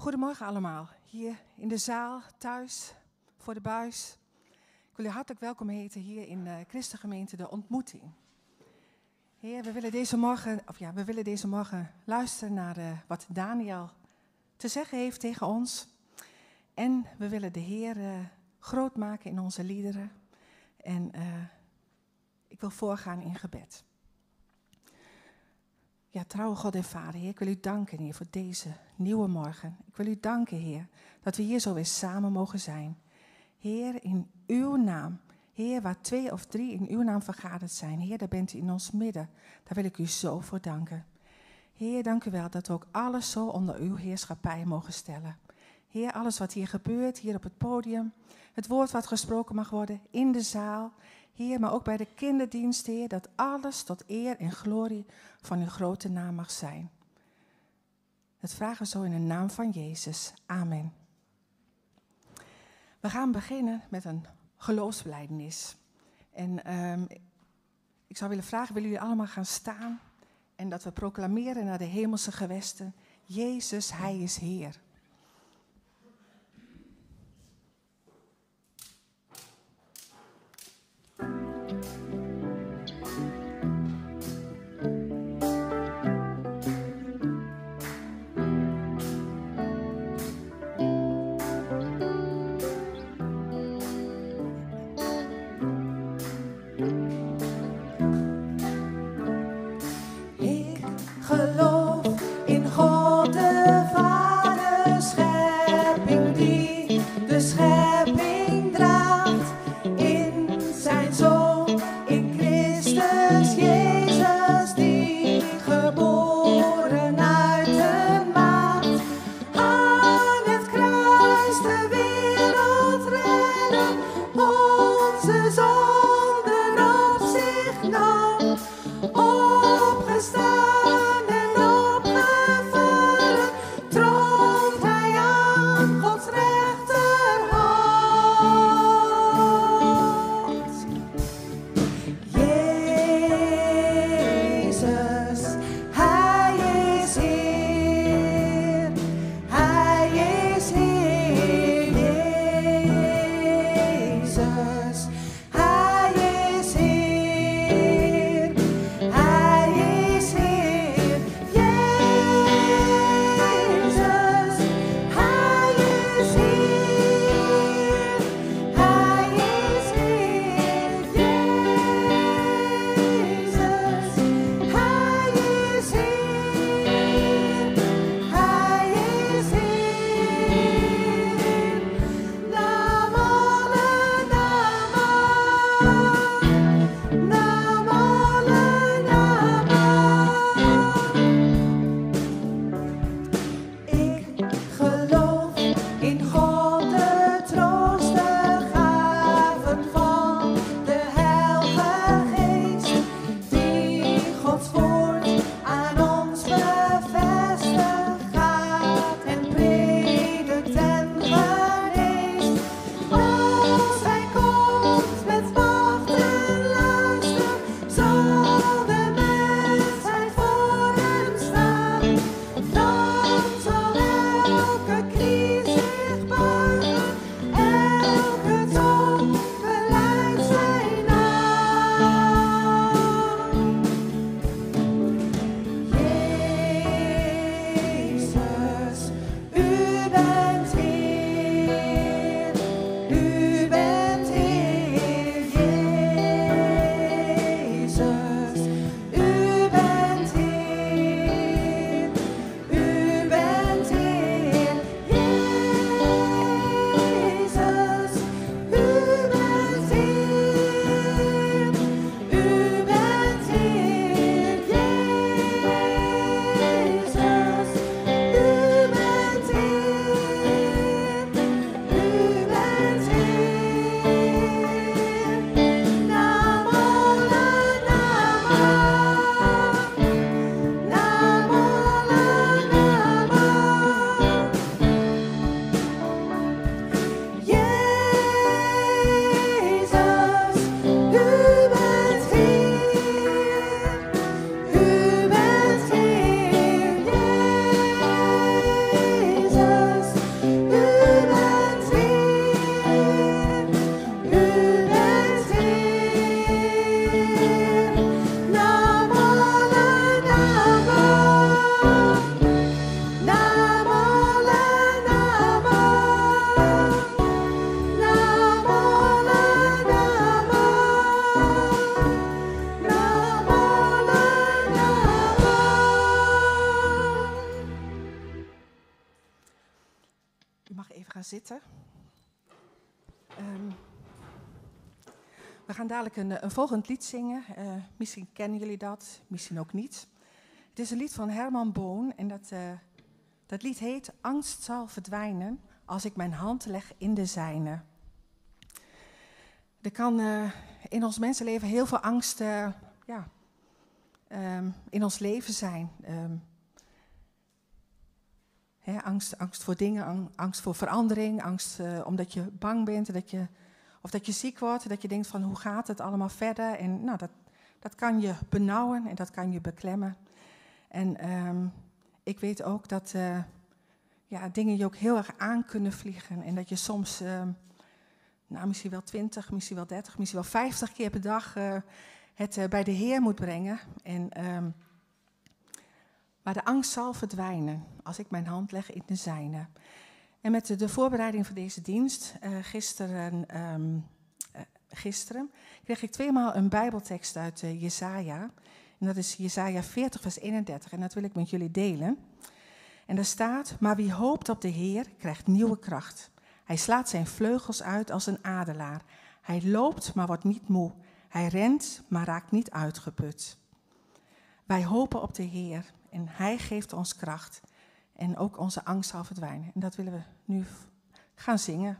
Goedemorgen allemaal, hier in de zaal, thuis, voor de buis. Ik wil u hartelijk welkom heten hier in de Christengemeente De Ontmoeting. Heer, we willen deze morgen, of ja, we willen deze morgen luisteren naar uh, wat Daniel te zeggen heeft tegen ons. En we willen de Heer uh, groot maken in onze liederen. En ik wil voorgaan in gebed. Ja, trouwe God en Vader, Heer, ik wil u danken, Heer, voor deze nieuwe morgen. Ik wil u danken, Heer, dat we hier zo weer samen mogen zijn. Heer, in uw naam. Heer, waar twee of drie in uw naam vergaderd zijn. Heer, daar bent u in ons midden. Daar wil ik u zo voor danken. Heer, dank u wel dat we ook alles zo onder uw heerschappij mogen stellen. Heer, alles wat hier gebeurt, hier op het podium, het woord wat gesproken mag worden in de zaal, Maar ook bij de kinderdienst, Heer, dat alles tot eer en glorie van uw grote naam mag zijn. Dat vragen we zo in de naam van Jezus. Amen. We gaan beginnen met een geloofsbelijdenis. En um, ik zou willen vragen, willen jullie allemaal gaan staan? En dat we proclameren naar de hemelse gewesten, Jezus, Hij is Heer. Dadelijk een, een volgend lied zingen. Uh, misschien kennen jullie dat, misschien ook niet. Het is een lied van Herman Boon en dat, uh, dat lied heet Angst zal verdwijnen als ik mijn hand leg in de zijne. Er kan in ons mensenleven heel veel angst ja, um, in ons leven zijn. Um, angst, angst voor dingen, angst voor verandering, angst omdat je bang bent, dat je, of dat je ziek wordt, dat je denkt van hoe gaat het allemaal verder. En nou, dat, dat kan je benauwen en dat kan je beklemmen. En um, ik weet ook dat uh, ja, dingen je ook heel erg aan kunnen vliegen. En dat je soms, uh, nou, misschien wel 20, misschien wel 30, misschien wel 50 keer per dag uh, het bij de Heer moet brengen. En maar de angst zal verdwijnen als ik mijn hand leg in de zijne. En met de, voorbereiding van deze dienst, uh, gisteren, um, gisteren, kreeg ik tweemaal een Bijbeltekst uit uh, Jesaja. En dat is Jesaja 40, vers 31. En dat wil ik met jullie delen. En daar staat: Maar wie hoopt op de Heer, krijgt nieuwe kracht. Hij slaat zijn vleugels uit als een adelaar. Hij loopt, maar wordt niet moe. Hij rent, maar raakt niet uitgeput. Wij hopen op de Heer en Hij geeft ons kracht. En ook onze angst zal verdwijnen. En dat willen we nu gaan zingen.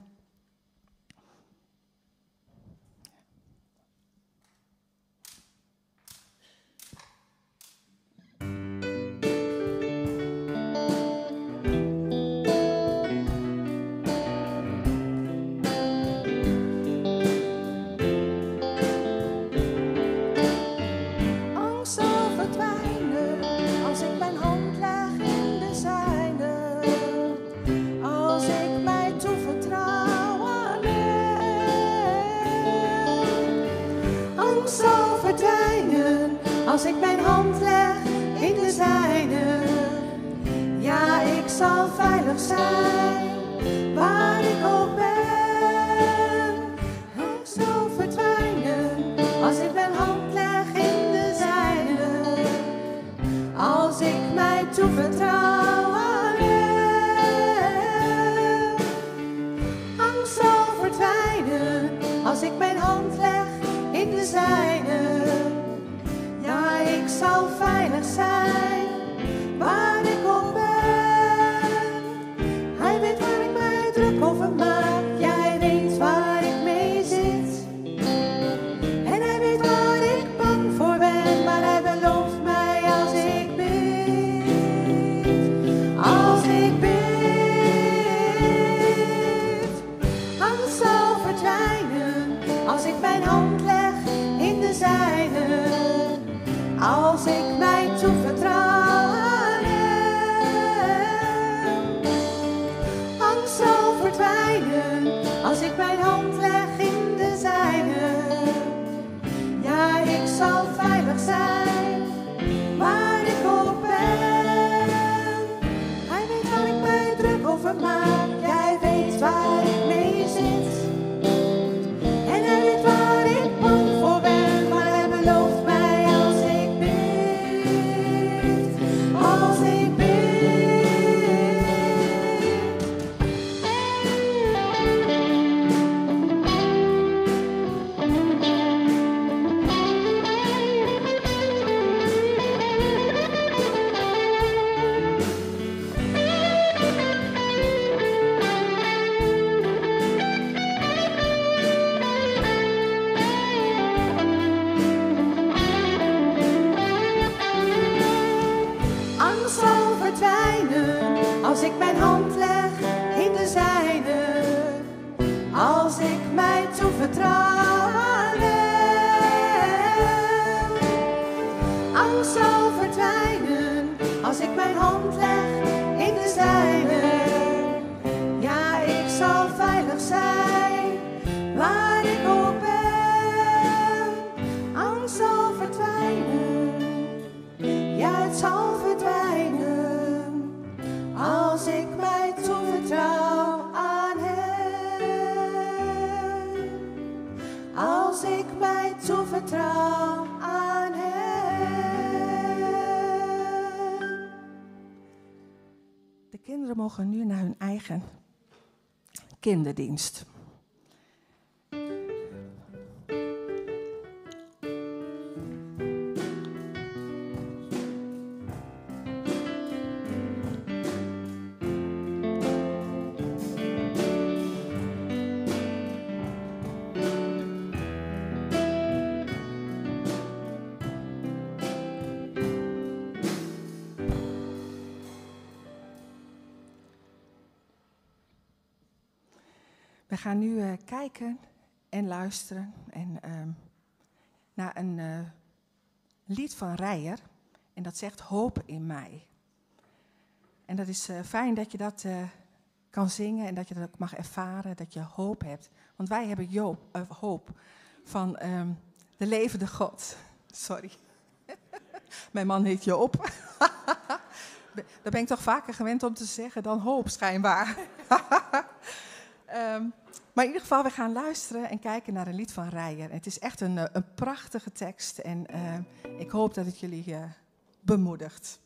Zal veilig zijn waar ik ook ben. Angst zal verdwijnen als ik mijn hand leg in de zijne. Als ik mij toevertrouw aan. Angst zal verdwijnen als ik mijn hand leg in de zijne zal veilig zijn my nu naar hun eigen kinderdienst. We gaan nu eh, kijken en luisteren en, ehm, naar een eh, lied van Rijer. En dat zegt Hoop in mij. En dat is eh, fijn dat je dat kan zingen en dat je dat ook mag ervaren, dat je hoop hebt. Want wij hebben Joop, hoop van ehm, de levende God. Sorry. Mijn man heet Joop. Daar ben ik toch vaker gewend om te zeggen dan hoop, schijnbaar. Maar in ieder geval, we gaan luisteren en kijken naar een lied van Rijer. Het is echt een, eh, een prachtige tekst en eh, ik hoop dat het jullie eh, bemoedigt.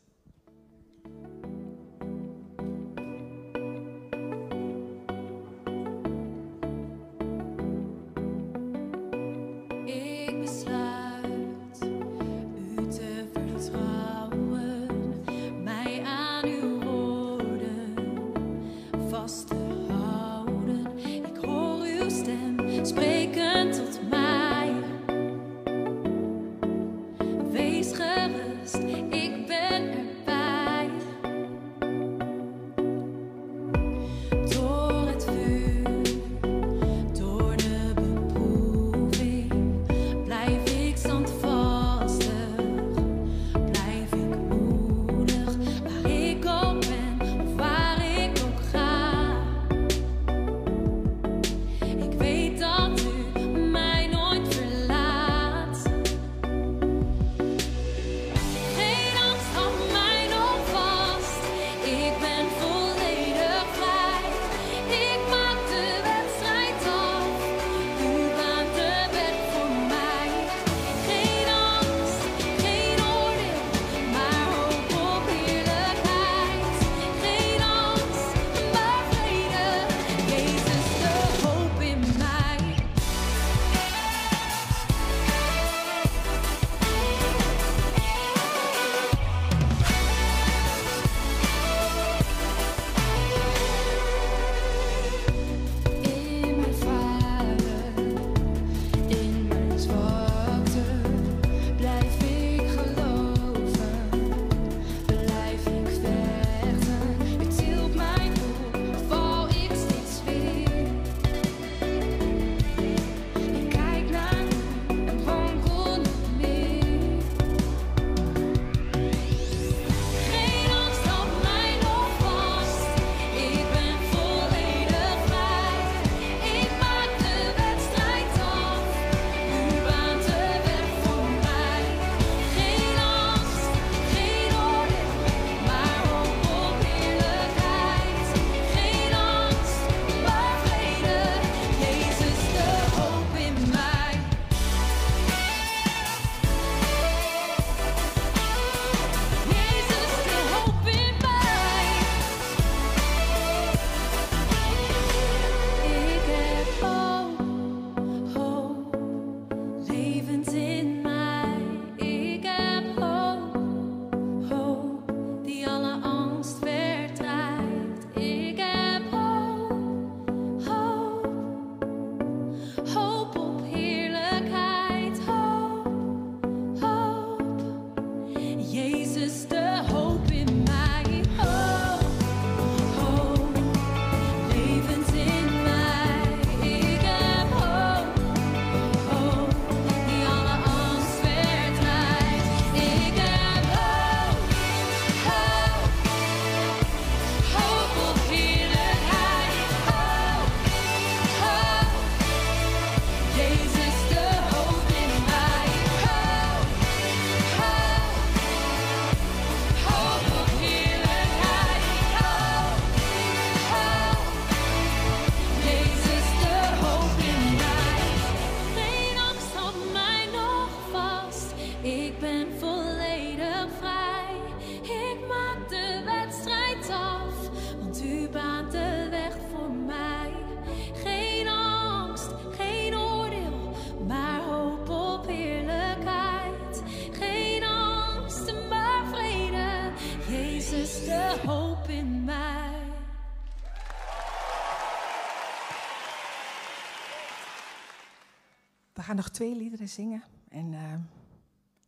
nog twee liederen zingen. En eh,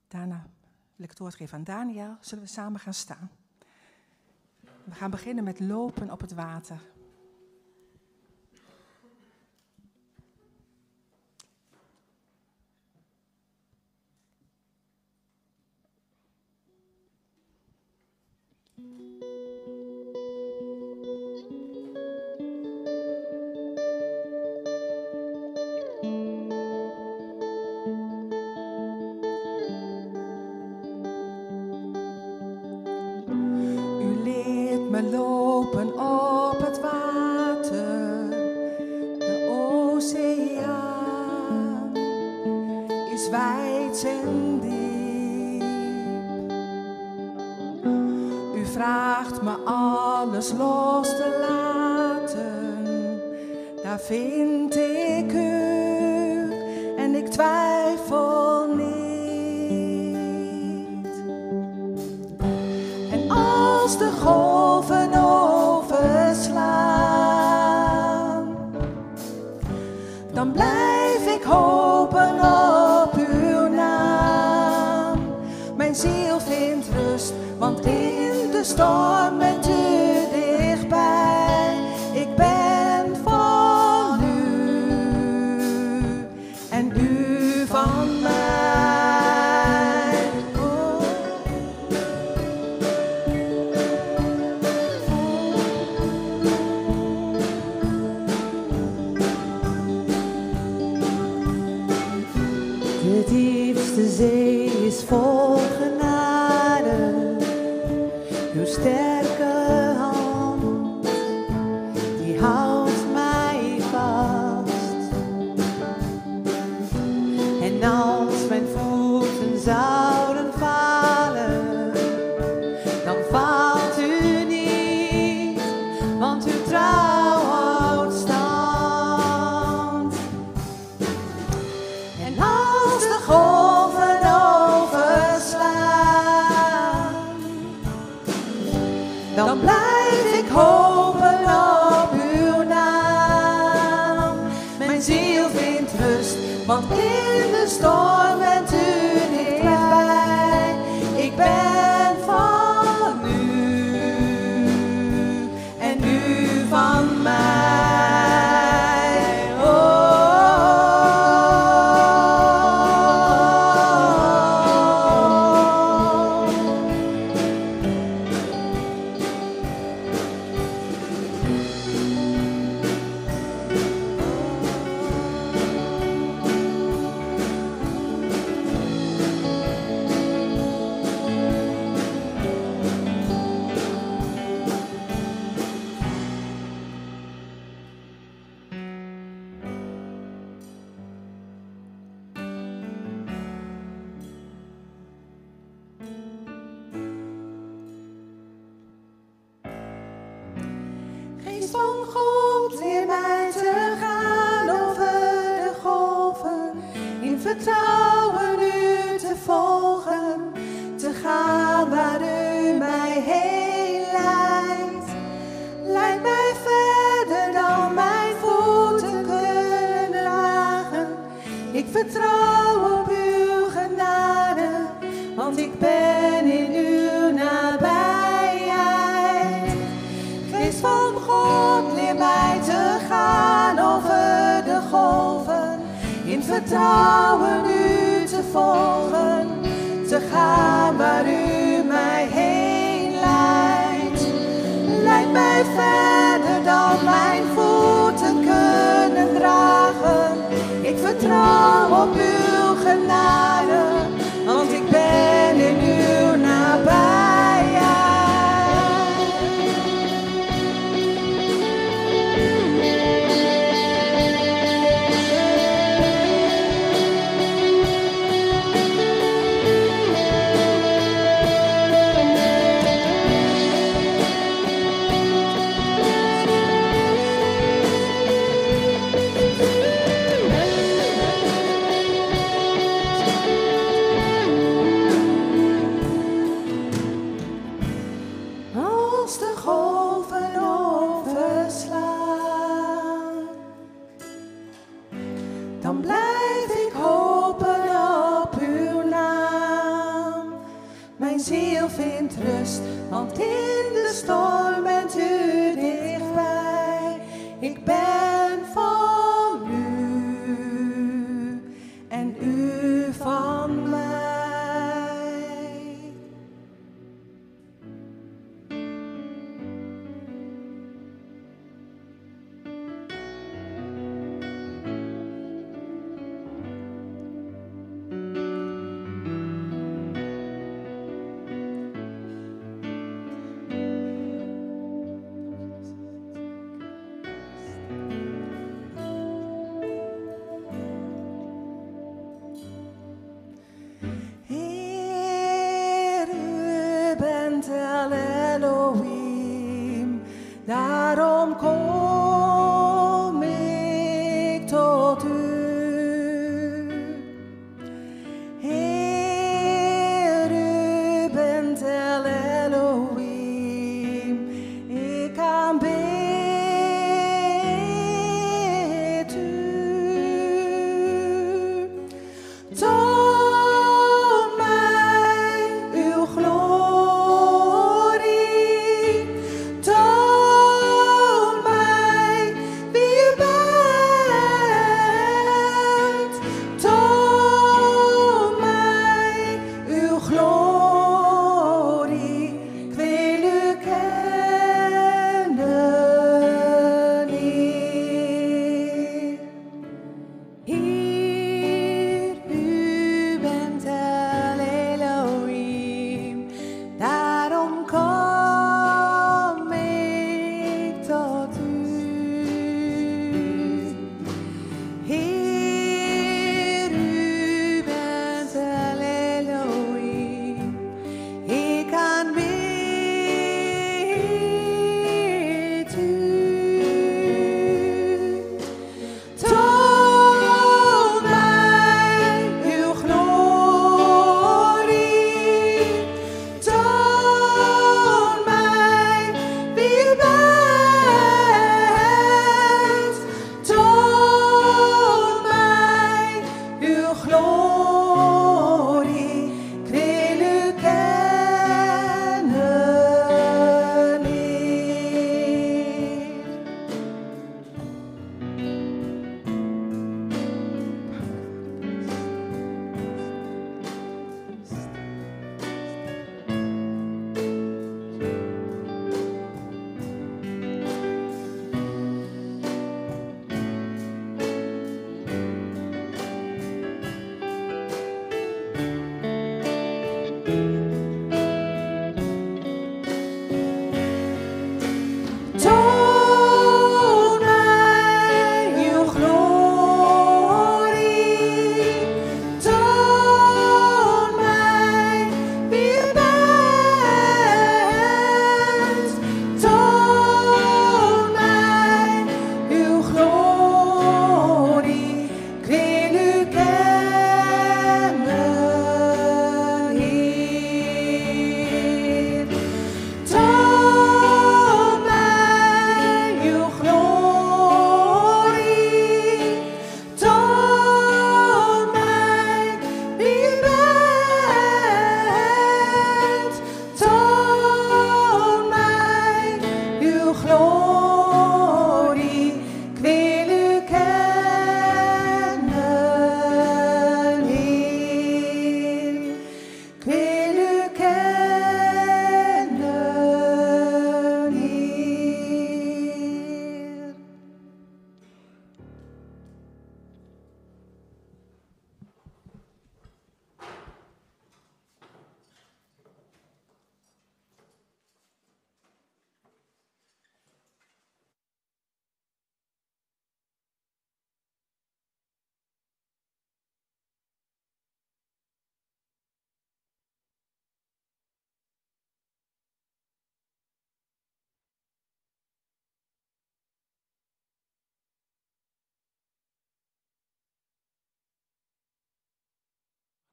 daarna wil ik het woord geven aan Daniel. Zullen we samen gaan staan? We gaan beginnen met lopen op het water. calor.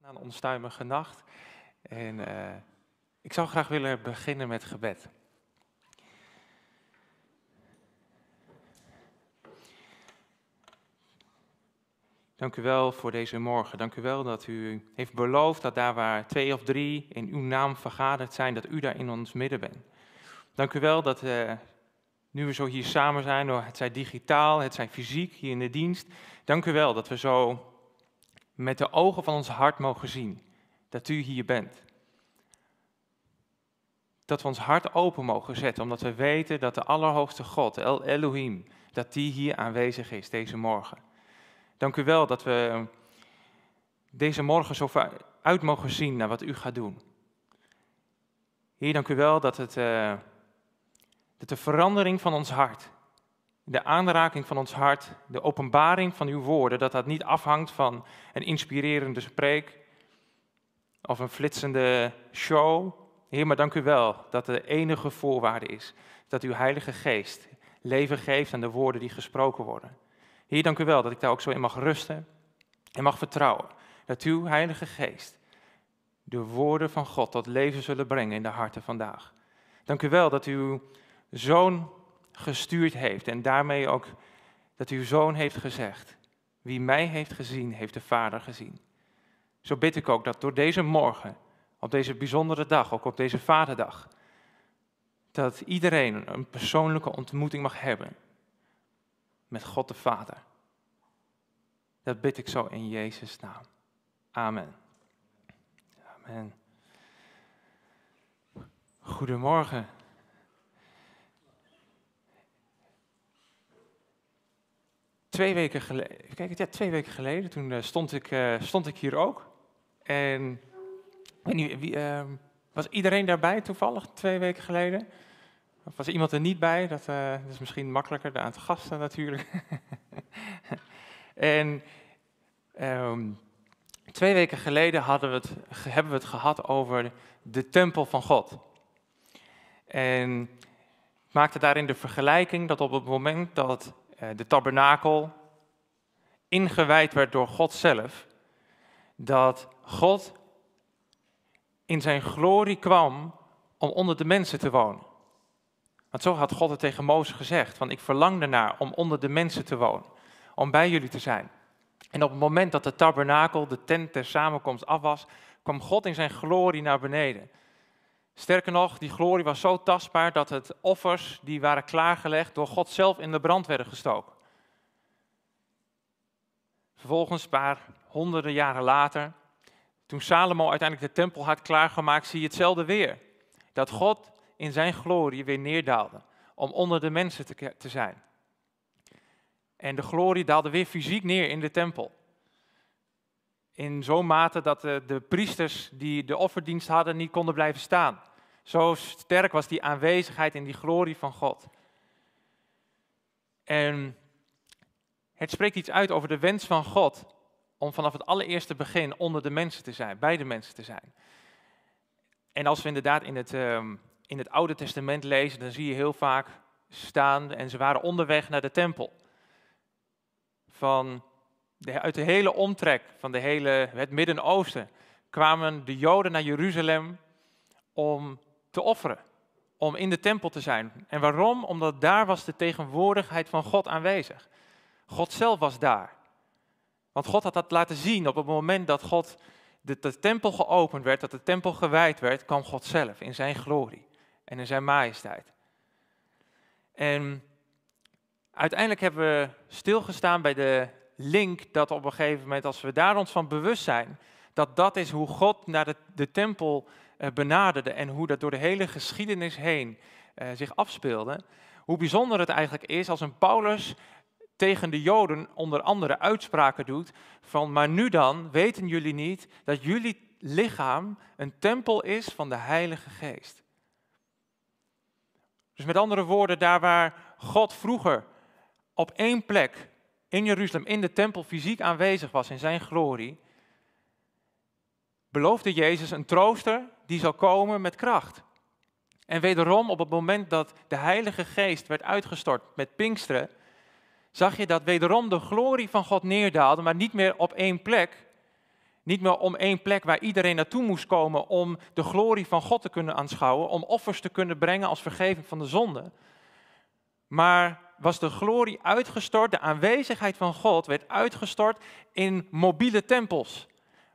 Na een onstuimige nacht. En eh, ik zou graag willen beginnen met gebed. Dank u wel voor deze morgen. Dank u wel dat u heeft beloofd dat daar waar twee of drie in uw naam vergaderd zijn, dat u daar in ons midden bent. Dank u wel dat uh, nu we zo hier samen zijn, het zij digitaal, het zij fysiek hier in de dienst. Dank u wel dat we zo met de ogen van ons hart mogen zien dat u hier bent. Dat we ons hart open mogen zetten, omdat we weten dat de Allerhoogste God, El Elohim, dat die hier aanwezig is deze morgen. Dank u wel dat we deze morgen zo uit mogen zien naar wat u gaat doen. Heer, dank u wel dat, het, uh, dat de verandering van ons hart, de aanraking van ons hart, de openbaring van uw woorden, dat dat niet afhangt van een inspirerende spreek of een flitsende show. Heer, maar dank u wel dat de enige voorwaarde is dat uw Heilige Geest leven geeft aan de woorden die gesproken worden. Heer, dank u wel dat ik daar ook zo in mag rusten en mag vertrouwen. Dat uw Heilige Geest de woorden van God tot leven zullen brengen in de harten vandaag. Dank u wel dat uw zoon gestuurd heeft en daarmee ook dat uw zoon heeft gezegd. Wie mij heeft gezien, heeft de Vader gezien. Zo bid ik ook dat door deze morgen, op deze bijzondere dag, ook op deze Vaderdag, dat iedereen een persoonlijke ontmoeting mag hebben met God de Vader. Dat bid ik zo in Jezus' naam. Amen. Amen. Goedemorgen. Twee weken geleden, kijk, ja, twee weken geleden, toen uh, stond, ik, uh, stond ik hier ook. En weet wie, uh, was iedereen daarbij toevallig twee weken geleden? Of was iemand er niet bij? Dat, uh, dat is misschien makkelijker, de aantal gasten natuurlijk. en um, twee weken geleden hadden we het, hebben we het gehad over de tempel van God. En ik maakte daarin de vergelijking dat op het moment dat de tabernakel ingewijd werd door God zelf, dat God in zijn glorie kwam om onder de mensen te wonen. Want zo had God het tegen Mozes gezegd, van ik verlang ernaar om onder de mensen te wonen, om bij jullie te zijn. En op het moment dat de tabernakel, de tent der samenkomst af was, kwam God in zijn glorie naar beneden. Sterker nog, die glorie was zo tastbaar dat het offers die waren klaargelegd door God zelf in de brand werden gestoken. Vervolgens, een paar honderden jaren later, toen Salomo uiteindelijk de tempel had klaargemaakt, zie je hetzelfde weer. Dat God in zijn glorie weer neerdaalde om onder de mensen te, te zijn. En de glorie daalde weer fysiek neer in de tempel. In zo'n mate dat de, priesters die de offerdienst hadden niet konden blijven staan. Zo sterk was die aanwezigheid in die glorie van God. En het spreekt iets uit over de wens van God om vanaf het allereerste begin onder de mensen te zijn, bij de mensen te zijn. En als we inderdaad in het, um, in het Oude Testament lezen, dan zie je heel vaak staan en ze waren onderweg naar de tempel. Van uit de hele omtrek van de hele, het Midden-Oosten kwamen de Joden naar Jeruzalem om te offeren, om in de tempel te zijn. En waarom? Omdat daar was de tegenwoordigheid van God aanwezig. God zelf was daar. Want God had dat laten zien op het moment dat God de, de tempel geopend werd, dat de tempel gewijd werd, kwam God zelf in zijn glorie en in zijn majesteit. En uiteindelijk hebben we stilgestaan bij de link dat op een gegeven moment, als we daar ons van bewust zijn, dat dat is hoe God naar de, de tempel uh, benaderde en hoe dat door de hele geschiedenis heen uh, zich afspeelde. Hoe bijzonder het eigenlijk is als een Paulus tegen de Joden onder andere uitspraken doet van, maar nu dan weten jullie niet dat jullie lichaam een tempel is van de Heilige Geest. Dus met andere woorden, daar waar God vroeger op één plek in Jeruzalem, in de tempel, fysiek aanwezig was in zijn glorie, beloofde Jezus een trooster die zal komen met kracht. En wederom, op het moment dat de Heilige Geest werd uitgestort met Pinksteren, zag je dat wederom de glorie van God neerdaalde, maar niet meer op één plek. Niet meer om één plek waar iedereen naartoe moest komen om de glorie van God te kunnen aanschouwen, om offers te kunnen brengen als vergeving van de zonde. Maar was de glorie uitgestort, de aanwezigheid van God werd uitgestort in mobiele tempels.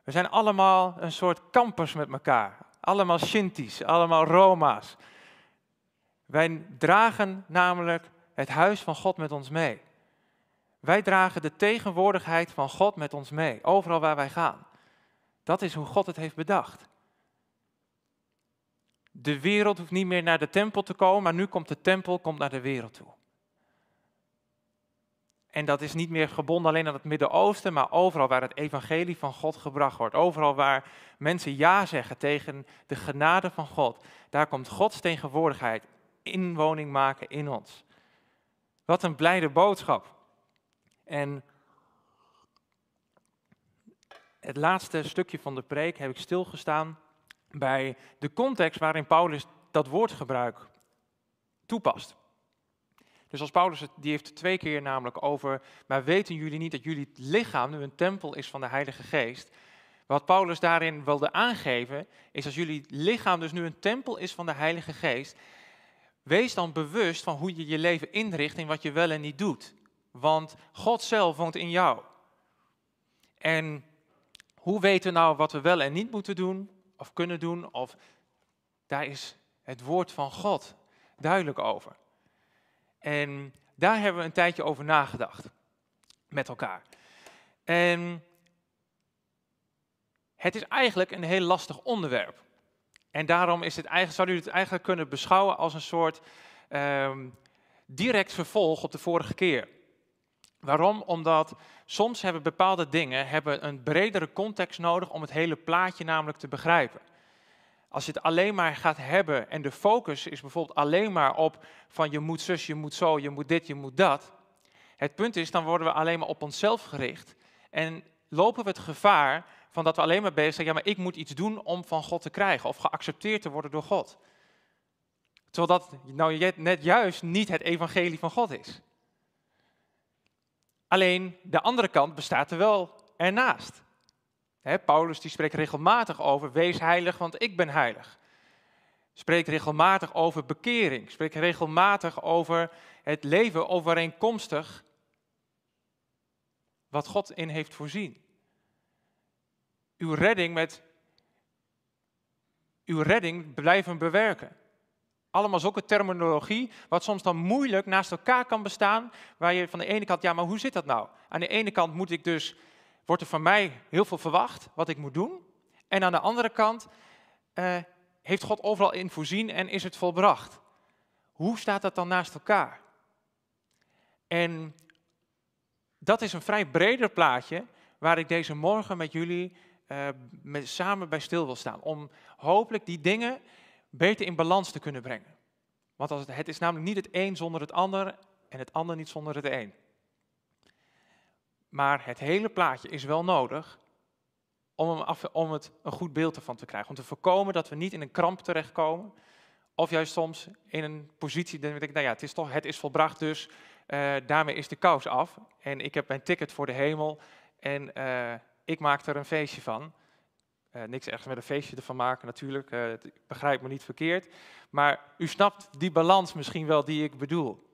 We zijn allemaal een soort kampers met elkaar. Allemaal Shinti's, allemaal Roma's. Wij dragen namelijk het huis van God met ons mee. Wij dragen de tegenwoordigheid van God met ons mee, overal waar wij gaan. Dat is hoe God het heeft bedacht. De wereld hoeft niet meer naar de tempel te komen, maar nu komt de tempel komt naar de wereld toe. En dat is niet meer gebonden alleen aan het Midden-Oosten, maar overal waar het evangelie van God gebracht wordt. Overal waar mensen ja zeggen tegen de genade van God. Daar komt Gods tegenwoordigheid inwoning maken in ons. Wat een blijde boodschap. En het laatste stukje van de preek heb ik stilgestaan bij de context waarin Paulus dat woordgebruik toepast. Dus als Paulus het, die heeft twee keer namelijk over, maar weten jullie niet dat jullie lichaam nu een tempel is van de Heilige Geest? Wat Paulus daarin wilde aangeven, is als jullie lichaam dus nu een tempel is van de Heilige Geest, wees dan bewust van hoe je je leven inricht en wat je wel en niet doet. Want God zelf woont in jou. En hoe weten we nou wat we wel en niet moeten doen, of kunnen doen, of daar is het woord van God duidelijk over. En daar hebben we een tijdje over nagedacht met elkaar. En het is eigenlijk een heel lastig onderwerp. En daarom is het eigenlijk, zou u het eigenlijk kunnen beschouwen als een soort um, direct vervolg op de vorige keer. Waarom? Omdat soms hebben bepaalde dingen hebben een bredere context nodig om het hele plaatje namelijk te begrijpen. Als je het alleen maar gaat hebben en de focus is bijvoorbeeld alleen maar op van je moet zus, je moet zo, je moet dit, je moet dat. Het punt is, dan worden we alleen maar op onszelf gericht en lopen we het gevaar van dat we alleen maar bezig zijn, ja maar ik moet iets doen om van God te krijgen of geaccepteerd te worden door God. Terwijl dat nou net juist niet het evangelie van God is. Alleen de andere kant bestaat er wel ernaast. Paulus die spreekt regelmatig over, wees heilig, want ik ben heilig. Spreekt regelmatig over bekering. Spreekt regelmatig over het leven overeenkomstig wat God in heeft voorzien. Uw redding met uw redding blijven bewerken. Allemaal zulke terminologie, wat soms dan moeilijk naast elkaar kan bestaan, waar je van de ene kant, ja, maar hoe zit dat nou? Aan de ene kant moet ik dus wordt er van mij heel veel verwacht wat ik moet doen. En aan de andere kant uh, heeft God overal in voorzien en is het volbracht. Hoe staat dat dan naast elkaar? En dat is een vrij breder plaatje waar ik deze morgen met jullie uh, met, samen bij stil wil staan. Om hopelijk die dingen beter in balans te kunnen brengen. Want als het, het is namelijk niet het een zonder het ander en het ander niet zonder het een. Maar het hele plaatje is wel nodig om, om het een goed beeld ervan te krijgen. Om te voorkomen dat we niet in een kramp terechtkomen. Of juist soms in een positie, dan denk nou ja, het is toch, het is volbracht, dus uh, daarmee is de kous af. En ik heb mijn ticket voor de hemel en uh, ik maak er een feestje van. Uh, niks ergens met een feestje ervan maken natuurlijk, begrijp me niet verkeerd. Maar u snapt die balans misschien wel die ik bedoel.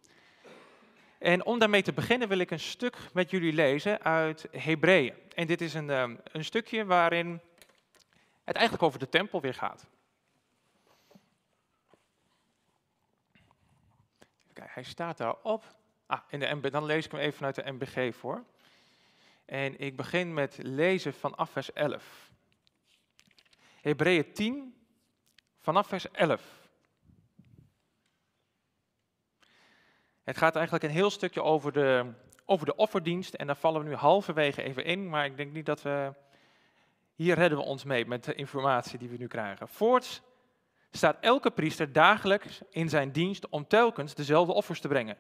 En om daarmee te beginnen wil ik een stuk met jullie lezen uit Hebreeën. En dit is een, ehm, een stukje waarin het eigenlijk over de tempel weer gaat. Kijk, hij staat daarop. Ah, in de MB, dan lees ik hem even vanuit de MBG voor. En ik begin met lezen vanaf vers 11. Hebreeën 10, vanaf vers 11. Het gaat eigenlijk een heel stukje over de, over de offerdienst. En daar vallen we nu halverwege even in. Maar ik denk niet dat we. Hier redden we ons mee met de informatie die we nu krijgen. Voorts staat elke priester dagelijks in zijn dienst om telkens dezelfde offers te brengen.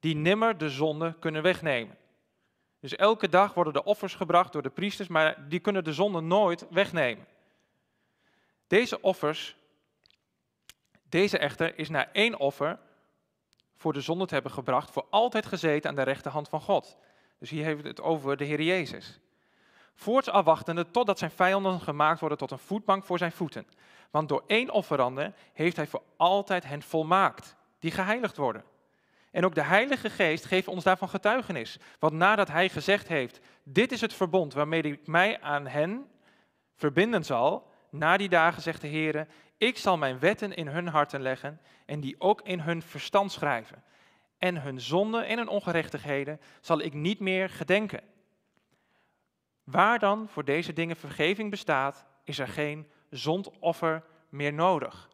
Die nimmer de zonde kunnen wegnemen. Dus elke dag worden de offers gebracht door de priesters, maar die kunnen de zonde nooit wegnemen. Deze offers, deze echter is na één offer voor de zonde te hebben gebracht, voor altijd gezeten aan de rechterhand van God. Dus hier heeft het over de Heer Jezus. Voorts afwachtende totdat zijn vijanden gemaakt worden tot een voetbank voor zijn voeten. Want door één offerande heeft hij voor altijd hen volmaakt, die geheiligd worden. En ook de Heilige Geest geeft ons daarvan getuigenis. Want nadat Hij gezegd heeft, dit is het verbond waarmee ik mij aan hen verbinden zal, na die dagen zegt de Heer, ik zal mijn wetten in hun harten leggen en die ook in hun verstand schrijven. En hun zonden en hun ongerechtigheden zal ik niet meer gedenken. Waar dan voor deze dingen vergeving bestaat, is er geen zondoffer meer nodig.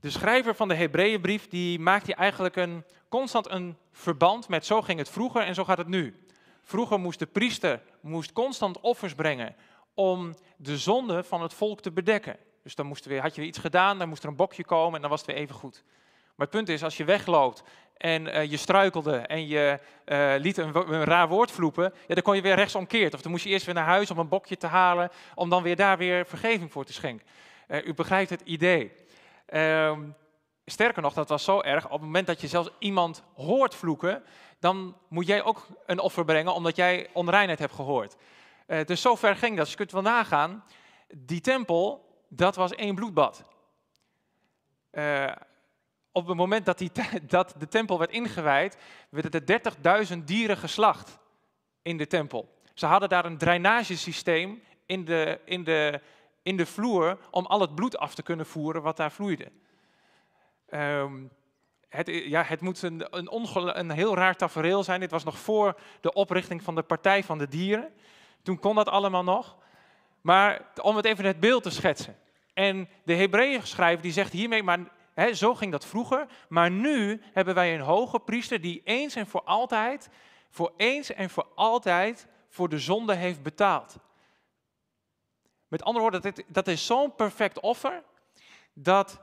De schrijver van de Hebreeënbrief die maakt hier eigenlijk een, constant een verband met zo ging het vroeger en zo gaat het nu. Vroeger moest de priester moest constant offers brengen om de zonde van het volk te bedekken. Dus dan moest er weer, had je weer iets gedaan, dan moest er een bokje komen en dan was het weer even goed. Maar het punt is, als je wegloopt en eh, je struikelde en je eh, liet een, raar woord vloepen, ja, dan kon je weer rechtsomkeerd. Of dan moest je eerst weer naar huis om een bokje te halen, om dan weer daar weer vergeving voor te schenken. Eh, u begrijpt het idee. Ehm, sterker nog, dat was zo erg, op het moment dat je zelfs iemand hoort vloeken, dan moet jij ook een offer brengen, omdat jij onreinheid hebt gehoord. Eh, dus zo ver ging dat. Dus je kunt wel nagaan, die tempel, dat was één bloedbad. Eh, op het moment dat, die, dat de tempel werd ingewijd, werden er 30.000 dieren geslacht in de tempel. Ze hadden daar een drainagesysteem in de, in, de, in de vloer om al het bloed af te kunnen voeren wat daar vloeide. Ehm, het, ja, het moet een, een, een heel raar tafereel zijn. Dit was nog voor de oprichting van de Partij van de Dieren. Toen kon dat allemaal nog. Maar om het even het beeld te schetsen. En de Hebreeën schrijver die zegt hiermee, maar zo ging dat vroeger. Maar nu hebben wij een hoge priester die eens en voor altijd, voor eens en voor altijd voor de zonde heeft betaald. Met andere woorden, dat, dat is zo'n perfect offer dat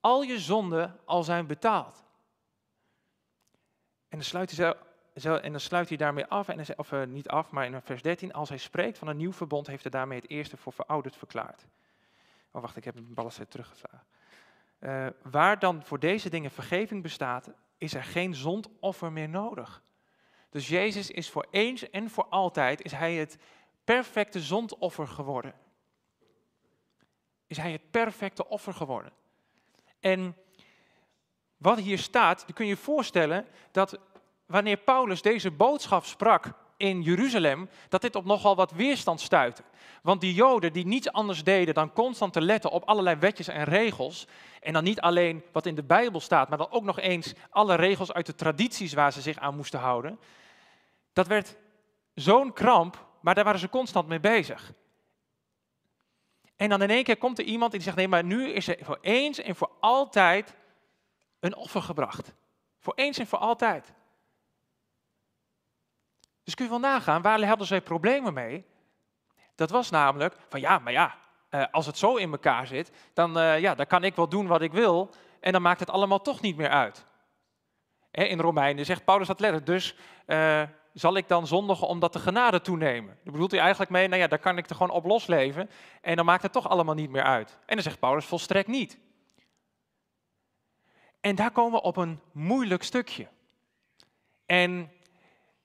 al je zonden al zijn betaald. En dan sluit hij, zo, en dan sluit hij daarmee af, en of eh, niet af, maar in vers 13, als hij spreekt van een nieuw verbond, heeft hij daarmee het eerste voor verouderd verklaard. Oh, wacht, ik heb een ballenset teruggeslagen. Eh, waar dan voor deze dingen vergeving bestaat, is er geen zondoffer meer nodig. Dus Jezus is voor eens en voor altijd, is hij het perfecte zondoffer geworden. Is hij het perfecte offer geworden. En wat hier staat, kun je je voorstellen dat wanneer Paulus deze boodschap sprak in Jeruzalem, dat dit op nogal wat weerstand stuitte. Want die Joden die niets anders deden dan constant te letten op allerlei wetjes en regels, en dan niet alleen wat in de Bijbel staat, maar dan ook nog eens alle regels uit de tradities waar ze zich aan moesten houden, dat werd zo'n kramp, maar daar waren ze constant mee bezig. En dan in één keer komt er iemand die zegt, nee, maar nu is er voor eens en voor altijd een offer gebracht. Voor eens en voor altijd. Dus kun je wel nagaan, waar hadden zij problemen mee? Dat was namelijk van ja, maar ja, eh, als het zo in elkaar zit, dan, eh, ja, dan kan ik wel doen wat ik wil en dan maakt het allemaal toch niet meer uit. In Romeinen zegt Paulus dat letterlijk, dus eh, zal ik dan zondigen omdat de genade toenemen? Daar bedoelt hij eigenlijk mee, nou ja, daar kan ik er gewoon op losleven en dan maakt het toch allemaal niet meer uit. En dan zegt Paulus volstrekt niet. En daar komen we op een moeilijk stukje. En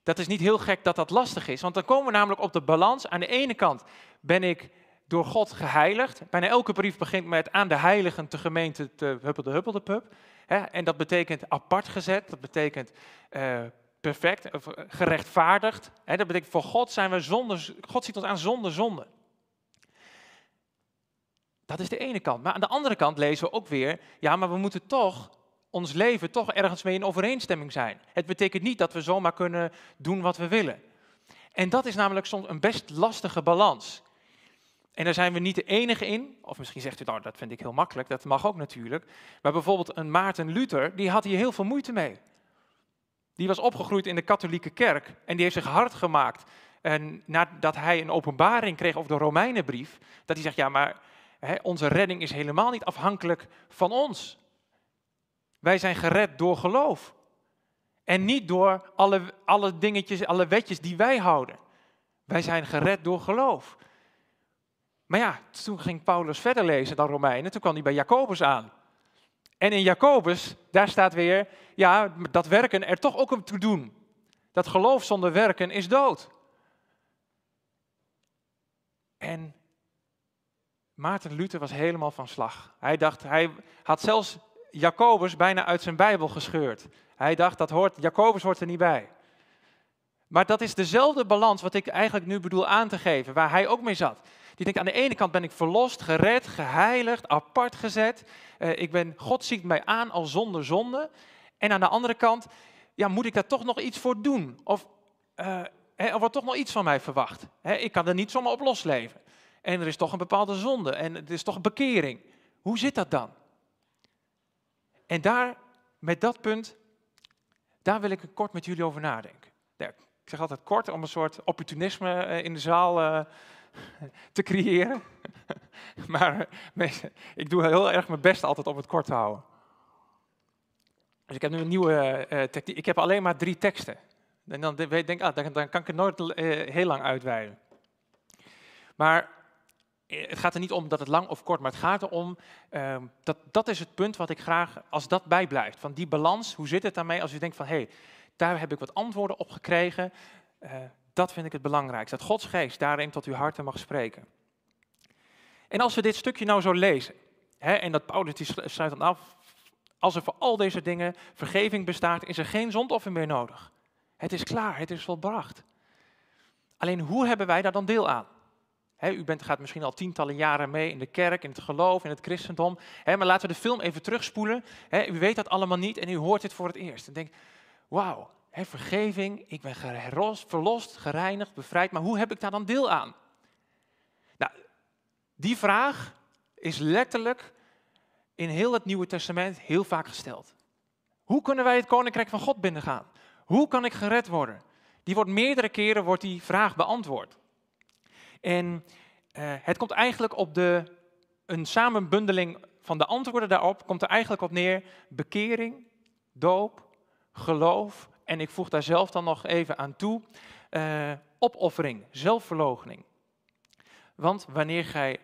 dat is niet heel gek dat dat lastig is, want dan komen we namelijk op de balans. Aan de ene kant ben ik door God geheiligd. Bijna elke brief begint met aan de heiligen te gemeente te huppelde huppelde pup. En dat betekent apart gezet, dat betekent eh, perfect, eh, gerechtvaardigd. Dat betekent voor God zijn we zonder, God ziet ons aan zonder zonde. Dat is de ene kant. Maar aan de andere kant lezen we ook weer, ja, maar we moeten toch ons leven toch ergens mee in overeenstemming zijn. Het betekent niet dat we zomaar kunnen doen wat we willen. En dat is namelijk soms een best lastige balans. En daar zijn we niet de enige in. Of misschien zegt u, nou, dat vind ik heel makkelijk, dat mag ook natuurlijk. Maar bijvoorbeeld een Maarten Luther, die had hier heel veel moeite mee. Die was opgegroeid in de katholieke kerk en die heeft zich hard gemaakt. En nadat hij een openbaring kreeg over de Romeinenbrief, dat hij zegt, ja, maar hè, onze redding is helemaal niet afhankelijk van ons. Wij zijn gered door geloof. En niet door alle, alle dingetjes, alle wetjes die wij houden. Wij zijn gered door geloof. Maar ja, toen ging Paulus verder lezen dan Romeinen, toen kwam hij bij Jacobus aan. En in Jacobus, daar staat weer, ja, dat werken er toch ook om te doen. Dat geloof zonder werken is dood. En Maarten Luther was helemaal van slag. Hij dacht, hij had zelfs Jacobus bijna uit zijn Bijbel gescheurd. Hij dacht, dat hoort, Jacobus hoort er niet bij. Maar dat is dezelfde balans wat ik eigenlijk nu bedoel aan te geven, waar hij ook mee zat. Die denkt, aan de ene kant ben ik verlost, gered, geheiligd, apart gezet. Eh, ik ben, God ziet mij aan als zonder zonde. En aan de andere kant, ja, moet ik daar toch nog iets voor doen? Of eh, er wordt toch nog iets van mij verwacht. Ik kan er niet zomaar op losleven. En er is toch een bepaalde zonde en het is toch bekering. Hoe zit dat dan? En daar, met dat punt, daar wil ik kort met jullie over nadenken. Ik zeg altijd kort om een soort opportunisme eh, in de zaal eh, te creëren. maar eh, ik doe heel erg mijn best altijd om het kort te houden. Dus ik heb nu een nieuwe techniek. Ik heb alleen maar drie teksten. En dan denk ik, ah, dan, kan ik het nooit heel lang uitweiden. Maar het gaat er niet om dat het lang of kort, maar het gaat erom, uh, dat, dat is het punt wat ik graag, als dat bijblijft. Van die balans, hoe zit het daarmee als u denkt van, hé, hey, daar heb ik wat antwoorden op gekregen. Uh, dat vind ik het belangrijkste, dat Gods geest daarin tot uw harten mag spreken. En als we dit stukje nou zo lezen, hè, en dat Paulus die sluit dan af, als er voor al deze dingen vergeving bestaat, is er geen zondoffer meer nodig. Het is klaar, het is volbracht. Alleen hoe hebben wij daar dan deel aan? U bent, gaat misschien al tientallen jaren mee in de kerk, in het geloof, in het christendom. maar laten we de film even terugspoelen. u weet dat allemaal niet en u hoort dit voor het eerst. En denkt, wauw, vergeving, ik ben verlost, gereinigd, bevrijd. Maar hoe heb ik daar dan deel aan? Nou, die vraag is letterlijk in heel het Nieuwe Testament heel vaak gesteld. Hoe kunnen wij het koninkrijk van God binnengaan? Hoe kan ik gered worden? Die wordt meerdere keren wordt die vraag beantwoord. En uh, het komt eigenlijk op de, een samenbundeling van de antwoorden daarop, komt er eigenlijk op neer bekering, doop, geloof en ik voeg daar zelf dan nog even aan toe, uh, opoffering, zelfverloochening. Want wanneer gij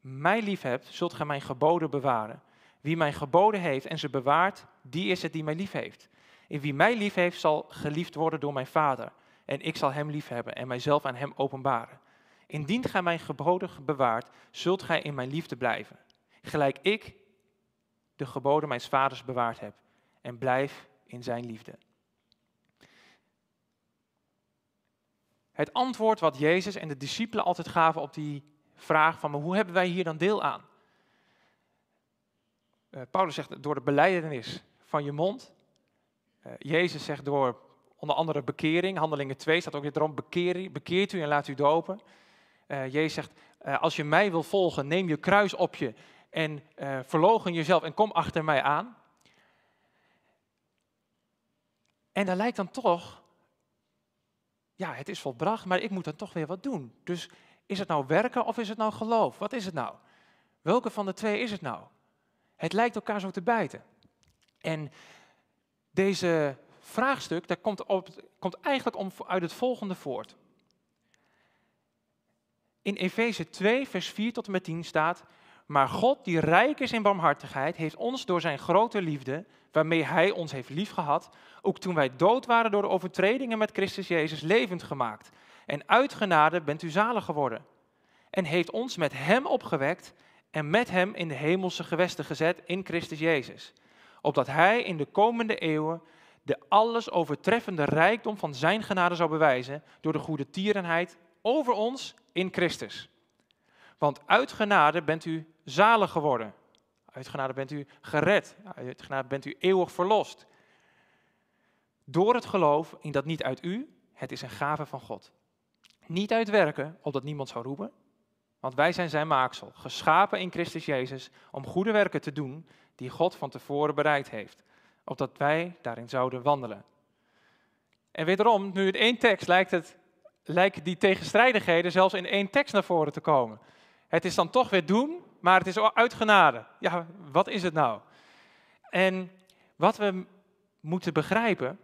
mij lief hebt, zult gij mijn geboden bewaren. Wie mijn geboden heeft en ze bewaart, die is het die mij lief heeft. En wie mij lief heeft, zal geliefd worden door mijn Vader. En ik zal hem lief hebben en mijzelf aan hem openbaren. Indien gij mijn geboden bewaart, zult gij in mijn liefde blijven. Gelijk ik de geboden mijn vaders bewaard heb en blijf in zijn liefde. Het antwoord wat Jezus en de discipelen altijd gaven op die vraag van maar hoe hebben wij hier dan deel aan? Uh, Paulus zegt door de beleidenis van je mond. Uh, Jezus zegt door onder andere bekering. Handelingen 2 staat ook weer erom, bekeer, bekeert u en laat u dopen. Uh, Jezus zegt, uh, als je mij wil volgen, neem je kruis op je en uh, verlogen jezelf en kom achter mij aan. En daar lijkt dan toch, ja, het is volbracht, maar ik moet dan toch weer wat doen. Dus is het nou werken of is het nou geloof? Wat is het nou? Welke van de twee is het nou? Het lijkt elkaar zo te bijten. En deze vraagstuk, dat komt, op, komt eigenlijk om, uit het volgende voort. In Efeze 2, vers 4 tot en met 10 staat, maar God, die rijk is in barmhartigheid, heeft ons door zijn grote liefde, waarmee hij ons heeft liefgehad, ook toen wij dood waren door de overtredingen met Christus Jezus, levend gemaakt. En uit genade bent u zalig geworden. En heeft ons met hem opgewekt en met hem in de hemelse gewesten gezet in Christus Jezus. Opdat hij in de komende eeuwen de alles overtreffende rijkdom van zijn genade zou bewijzen door de goede tierenheid over ons in Christus. Want uit genade bent u zalig geworden. Uit genade bent u gered. Uit genade bent u eeuwig verlost. Door het geloof in dat niet uit u, het is een gave van God. Niet uit werken, opdat niemand zou roepen. Want wij zijn zijn maaksel, geschapen in Christus Jezus om goede werken te doen die God van tevoren bereikt heeft. Opdat wij daarin zouden wandelen. En wederom, nu in één tekst lijkt het lijken die tegenstrijdigheden zelfs in één tekst naar voren te komen. Het is dan toch weer doen, maar het is uit genade. Ja, wat is het nou? En wat we moeten begrijpen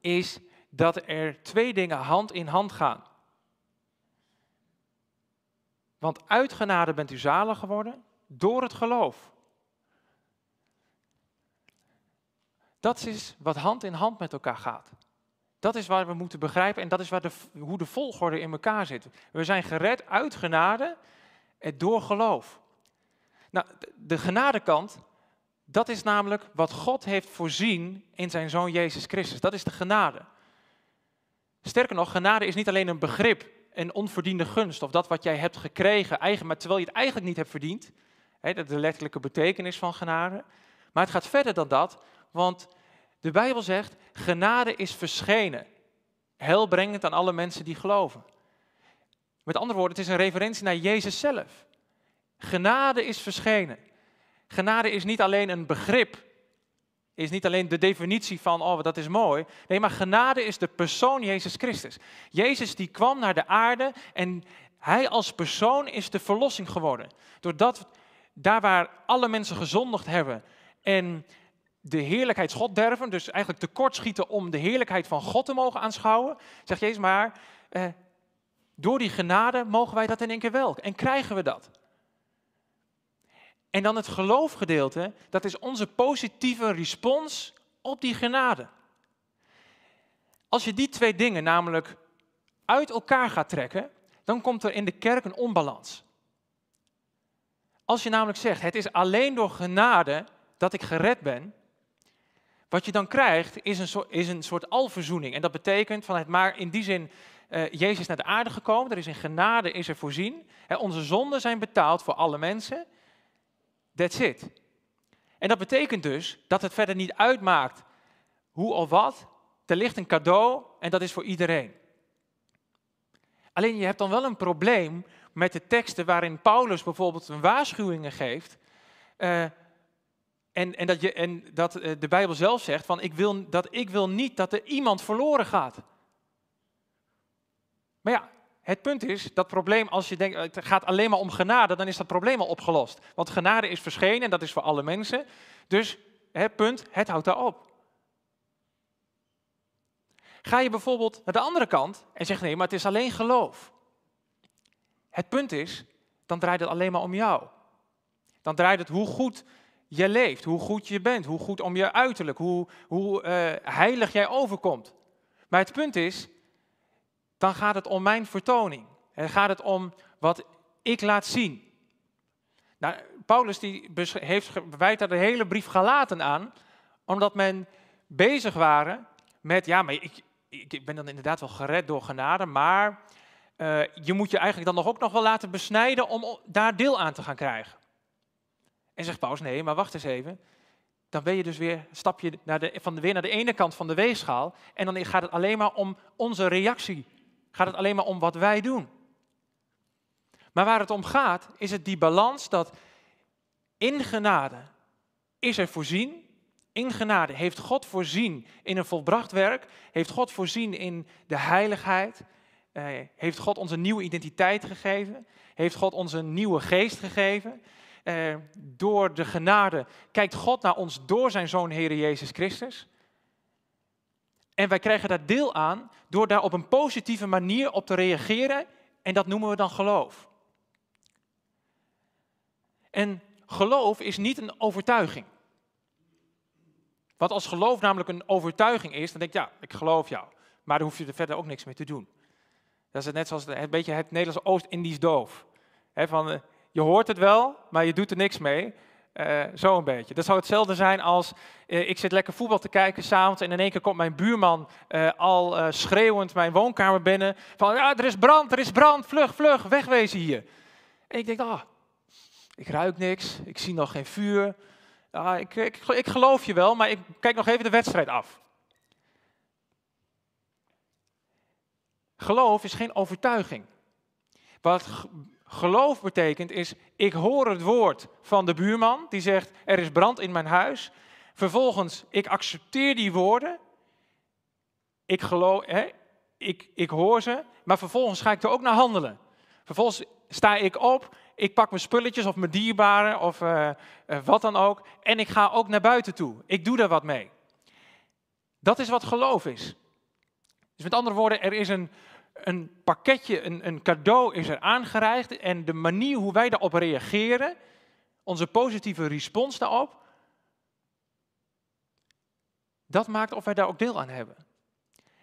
is dat er twee dingen hand in hand gaan. Want uit genade bent u zalig geworden door het geloof. Dat is wat hand in hand met elkaar gaat. Dat is waar we moeten begrijpen en dat is waar de, hoe de volgorde in elkaar zit. We zijn gered uit genade en door geloof. Nou, de genadekant, Dat is namelijk wat God heeft voorzien in zijn zoon Jezus Christus. Dat is de genade. Sterker nog, genade is niet alleen een begrip, een onverdiende gunst of dat wat jij hebt gekregen, eigen, maar terwijl je het eigenlijk niet hebt verdiend. Hè, dat is de letterlijke betekenis van genade. Maar het gaat verder dan dat, want de Bijbel zegt, genade is verschenen. Helbrengend aan alle mensen die geloven. Met andere woorden, het is een referentie naar Jezus zelf. Genade is verschenen. Genade is niet alleen een begrip, is niet alleen de definitie van, oh dat is mooi. Nee, maar genade is de persoon Jezus Christus. Jezus die kwam naar de aarde en hij als persoon is de verlossing geworden. Doordat daar waar alle mensen gezondigd hebben en de heerlijkheid God derven, dus eigenlijk tekortschieten om de heerlijkheid van God te mogen aanschouwen, zegt Jezus maar, eh, door die genade mogen wij dat in één keer wel. En krijgen we dat. En dan het geloofgedeelte, dat is onze positieve respons op die genade. Als je die twee dingen namelijk uit elkaar gaat trekken, dan komt er in de kerk een onbalans. Als je namelijk zegt, het is alleen door genade dat ik gered ben, wat je dan krijgt is een soort, is een soort alverzoening. En dat betekent van het maar in die zin, uh, Jezus is naar de aarde gekomen, er is in genade is er voorzien. Hè, onze zonden zijn betaald voor alle mensen. That's it. En dat betekent dus dat het verder niet uitmaakt hoe of wat. Er ligt een cadeau en dat is voor iedereen. Alleen je hebt dan wel een probleem met de teksten waarin Paulus bijvoorbeeld een waarschuwingen geeft. Uh, en, en, dat, je, en dat eh, de Bijbel zelf zegt van ik wil, dat ik wil niet dat er iemand verloren gaat. Maar ja, het punt is, dat probleem, als je denkt, het gaat alleen maar om genade, dan is dat probleem al opgelost. Want genade is verschenen en dat is voor alle mensen. Dus, hè, punt, het houdt daar op. Ga je bijvoorbeeld naar de andere kant en zeg nee, maar het is alleen geloof. Het punt is, dan draait het alleen maar om jou. Dan draait het hoe goed je leeft, hoe goed je bent, hoe goed om je uiterlijk, hoe, hoe uh, heilig jij overkomt. Maar het punt is, dan gaat het om mijn vertoning. En gaat het om wat ik laat zien. Nou, Paulus die heeft wijt daar de hele brief Galaten aan, omdat men bezig waren met, ja, maar ik, ik ben dan inderdaad wel gered door genade, maar uh, je moet je eigenlijk dan nog ook nog wel laten besnijden om daar deel aan te gaan krijgen. En zegt Paulus, nee, maar wacht eens even. Dan ben je dus weer, stap je naar de, van weer naar de ene kant van de weegschaal. En dan gaat het alleen maar om onze reactie. Gaat het alleen maar om wat wij doen. Maar waar het om gaat, is het die balans dat in genade is er voorzien. In genade heeft God voorzien in een volbracht werk. Heeft God voorzien in de heiligheid. Eh, heeft God ons een nieuwe identiteit gegeven. Heeft God ons een nieuwe geest gegeven eh, door de genade kijkt God naar ons door zijn Zoon Heer Jezus Christus. En wij krijgen daar deel aan door daar op een positieve manier op te reageren. En dat noemen we dan geloof. En geloof is niet een overtuiging. Want als geloof namelijk een overtuiging is, dan denk je, ja, ik geloof jou. Maar dan hoef je er verder ook niks mee te doen. Dat is net zoals een beetje het Nederlandse Oost-Indisch doof. He, van, eh, je hoort het wel, maar je doet er niks mee. Uh, zo een beetje. Dat zou hetzelfde zijn als uh, ik zit lekker voetbal te kijken s'avonds en in één keer komt mijn buurman uh, al schreeuwend mijn woonkamer binnen. Van ja, er is brand, er is brand, vlug, vlug, wegwezen hier. En ik denk, ah, ik ruik niks, ik zie nog geen vuur. Ah, ik, ik, ik geloof je wel, maar ik kijk nog even de wedstrijd af. Geloof is geen overtuiging. Wat Geloof betekent is, ik hoor het woord van de buurman die zegt, er is brand in mijn huis. Vervolgens, ik accepteer die woorden. Ik geloof, hè, ik, ik hoor ze, maar vervolgens ga ik er ook naar handelen. Vervolgens sta ik op, ik pak mijn spulletjes of mijn dierbaren of uh, uh, wat dan ook. En ik ga ook naar buiten toe. Ik doe daar wat mee. Dat is wat geloof is. Dus met andere woorden, er is een, een pakketje, een, een cadeau is er aangereikt en de manier hoe wij daarop reageren, onze positieve respons daarop, dat maakt of wij daar ook deel aan hebben.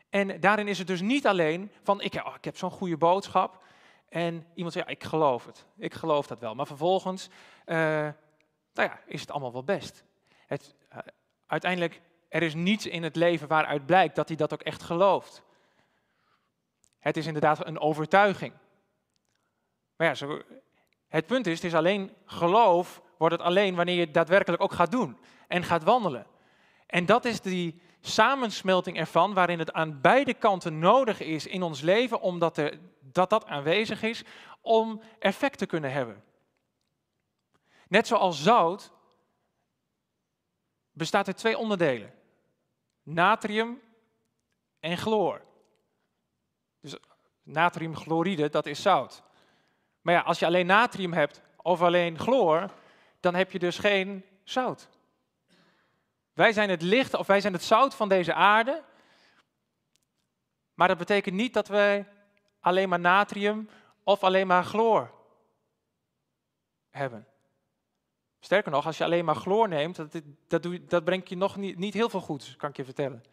En daarin is het dus niet alleen van, ik, oh, ik heb zo'n goede boodschap en iemand zegt, ja, ik geloof het, ik geloof dat wel. Maar vervolgens, uh, nou ja, is het allemaal wel best. Het, eh, uiteindelijk, er is niets in het leven waaruit blijkt dat hij dat ook echt gelooft. Het is inderdaad een overtuiging. Maar ja, zo, het punt is, het is alleen geloof, wordt het alleen wanneer je het daadwerkelijk ook gaat doen en gaat wandelen. En dat is die samensmelting ervan, waarin het aan beide kanten nodig is in ons leven, omdat er, dat dat aanwezig is, om effect te kunnen hebben. Net zoals zout bestaat uit twee onderdelen. Natrium en chloor. Natriumchloride, dat is zout. Maar ja, als je alleen natrium hebt of alleen chloor, dan heb je dus geen zout. Wij zijn het licht of wij zijn het zout van deze aarde. Maar dat betekent niet dat wij alleen maar natrium of alleen maar chloor hebben. Sterker nog, als je alleen maar chloor neemt, dat, dat, dat brengt je nog niet, niet heel veel goeds, kan ik je vertellen.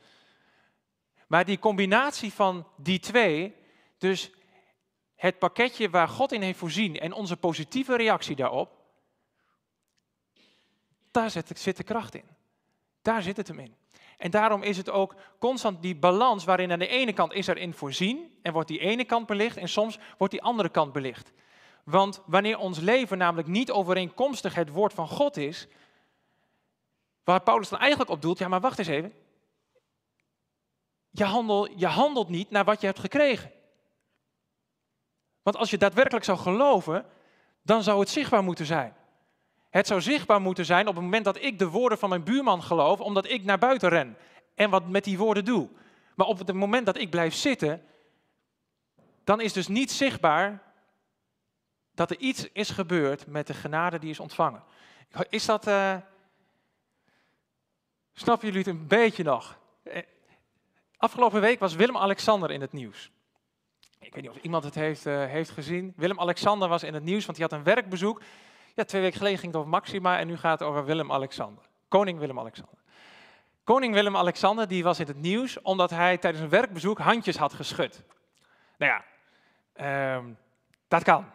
Maar die combinatie van die twee, dus het pakketje waar God in heeft voorzien en onze positieve reactie daarop, daar zit, de kracht in. Daar zit het hem in. En daarom is het ook constant die balans waarin aan de ene kant is er in voorzien en wordt die ene kant belicht en soms wordt die andere kant belicht. Want wanneer ons leven namelijk niet overeenkomstig het woord van God is, waar Paulus dan eigenlijk op doelt, ja maar wacht eens even. Je, handel, je handelt niet naar wat je hebt gekregen. Want als je daadwerkelijk zou geloven, dan zou het zichtbaar moeten zijn. Het zou zichtbaar moeten zijn op het moment dat ik de woorden van mijn buurman geloof, omdat ik naar buiten ren en wat met die woorden doe. Maar op het moment dat ik blijf zitten, dan is dus niet zichtbaar dat er iets is gebeurd met de genade die is ontvangen. Is dat. Uh... Snappen jullie het een beetje nog? Eh, afgelopen week was Willem-Alexander in het nieuws. Ik weet niet of iemand het heeft, uh, heeft gezien. Willem-Alexander was in het nieuws, want hij had een werkbezoek. Ja, twee weken geleden ging het over Maxima en nu gaat het over Willem-Alexander. Koning Willem-Alexander. Koning Willem-Alexander die was in het nieuws omdat hij tijdens een werkbezoek handjes had geschud. Nou ja, um, dat kan.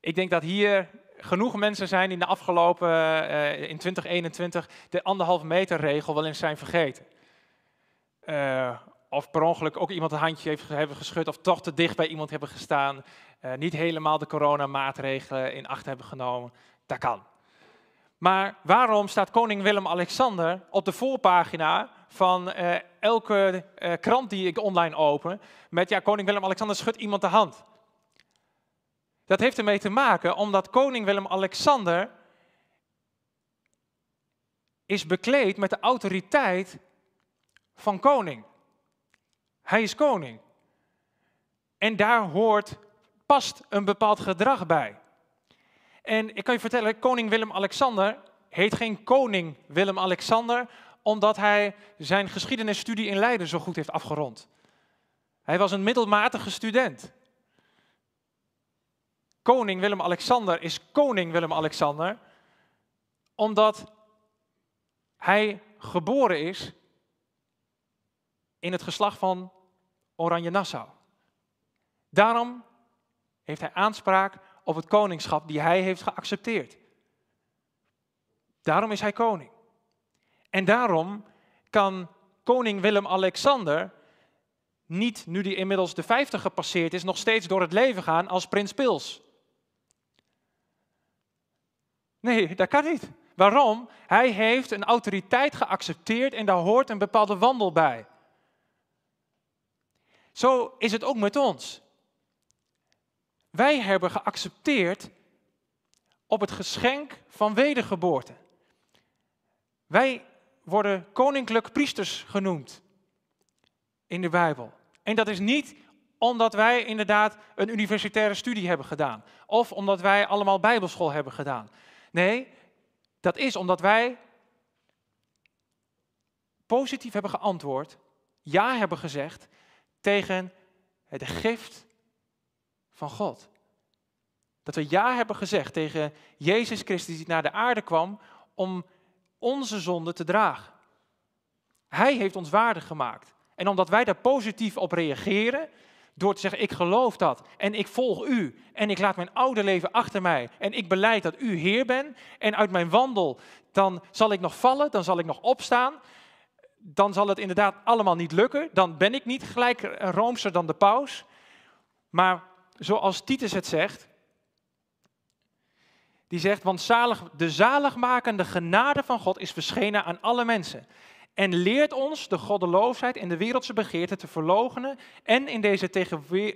Ik denk dat hier genoeg mensen zijn die de afgelopen, uh, in 2021, de anderhalve meter regel wel eens zijn vergeten. Uh, of per ongeluk ook iemand een handje heeft, hebben geschud of toch te dicht bij iemand hebben gestaan. Uh, niet helemaal de coronamaatregelen in acht hebben genomen. Dat kan. Maar waarom staat koning Willem-Alexander op de voorpagina van uh, elke uh, krant die ik online open met ja, koning Willem-Alexander schudt iemand de hand? Dat heeft ermee te maken omdat koning Willem-Alexander is bekleed met de autoriteit van koning. Hij is koning. En daar hoort, past een bepaald gedrag bij. En ik kan je vertellen, koning Willem-Alexander heet geen koning Willem-Alexander omdat hij zijn geschiedenisstudie in Leiden zo goed heeft afgerond. Hij was een middelmatige student. Koning Willem-Alexander is koning Willem-Alexander omdat hij geboren is in het geslacht van Oranje Nassau. Daarom heeft hij aanspraak op het koningschap die hij heeft geaccepteerd. Daarom is hij koning. En daarom kan koning Willem-Alexander niet, nu hij inmiddels de 50 gepasseerd is, nog steeds door het leven gaan als prins Pils. Nee, dat kan niet. Waarom? Hij heeft een autoriteit geaccepteerd en daar hoort een bepaalde wandel bij. Zo is het ook met ons. Wij hebben geaccepteerd op het geschenk van wedergeboorte. Wij worden koninklijk priesters genoemd in de Bijbel. En dat is niet omdat wij inderdaad een universitaire studie hebben gedaan. Of omdat wij allemaal bijbelschool hebben gedaan. Nee, dat is omdat wij positief hebben geantwoord, ja hebben gezegd tegen het gift van God. Dat we ja hebben gezegd tegen Jezus Christus die naar de aarde kwam om onze zonde te dragen. Hij heeft ons waardig gemaakt. En omdat wij daar positief op reageren, Door te zeggen, ik geloof dat en ik volg u en ik laat mijn oude leven achter mij en ik beleid dat u Heer bent en uit mijn wandel, dan zal ik nog vallen, dan zal ik nog opstaan, dan zal het inderdaad allemaal niet lukken, dan ben ik niet gelijk roomser dan de paus. Maar zoals Titus het zegt, die zegt, want zalig, de zaligmakende genade van God is verschenen aan alle mensen. En leert ons de goddeloosheid en de wereldse begeerte te verloochenen en in deze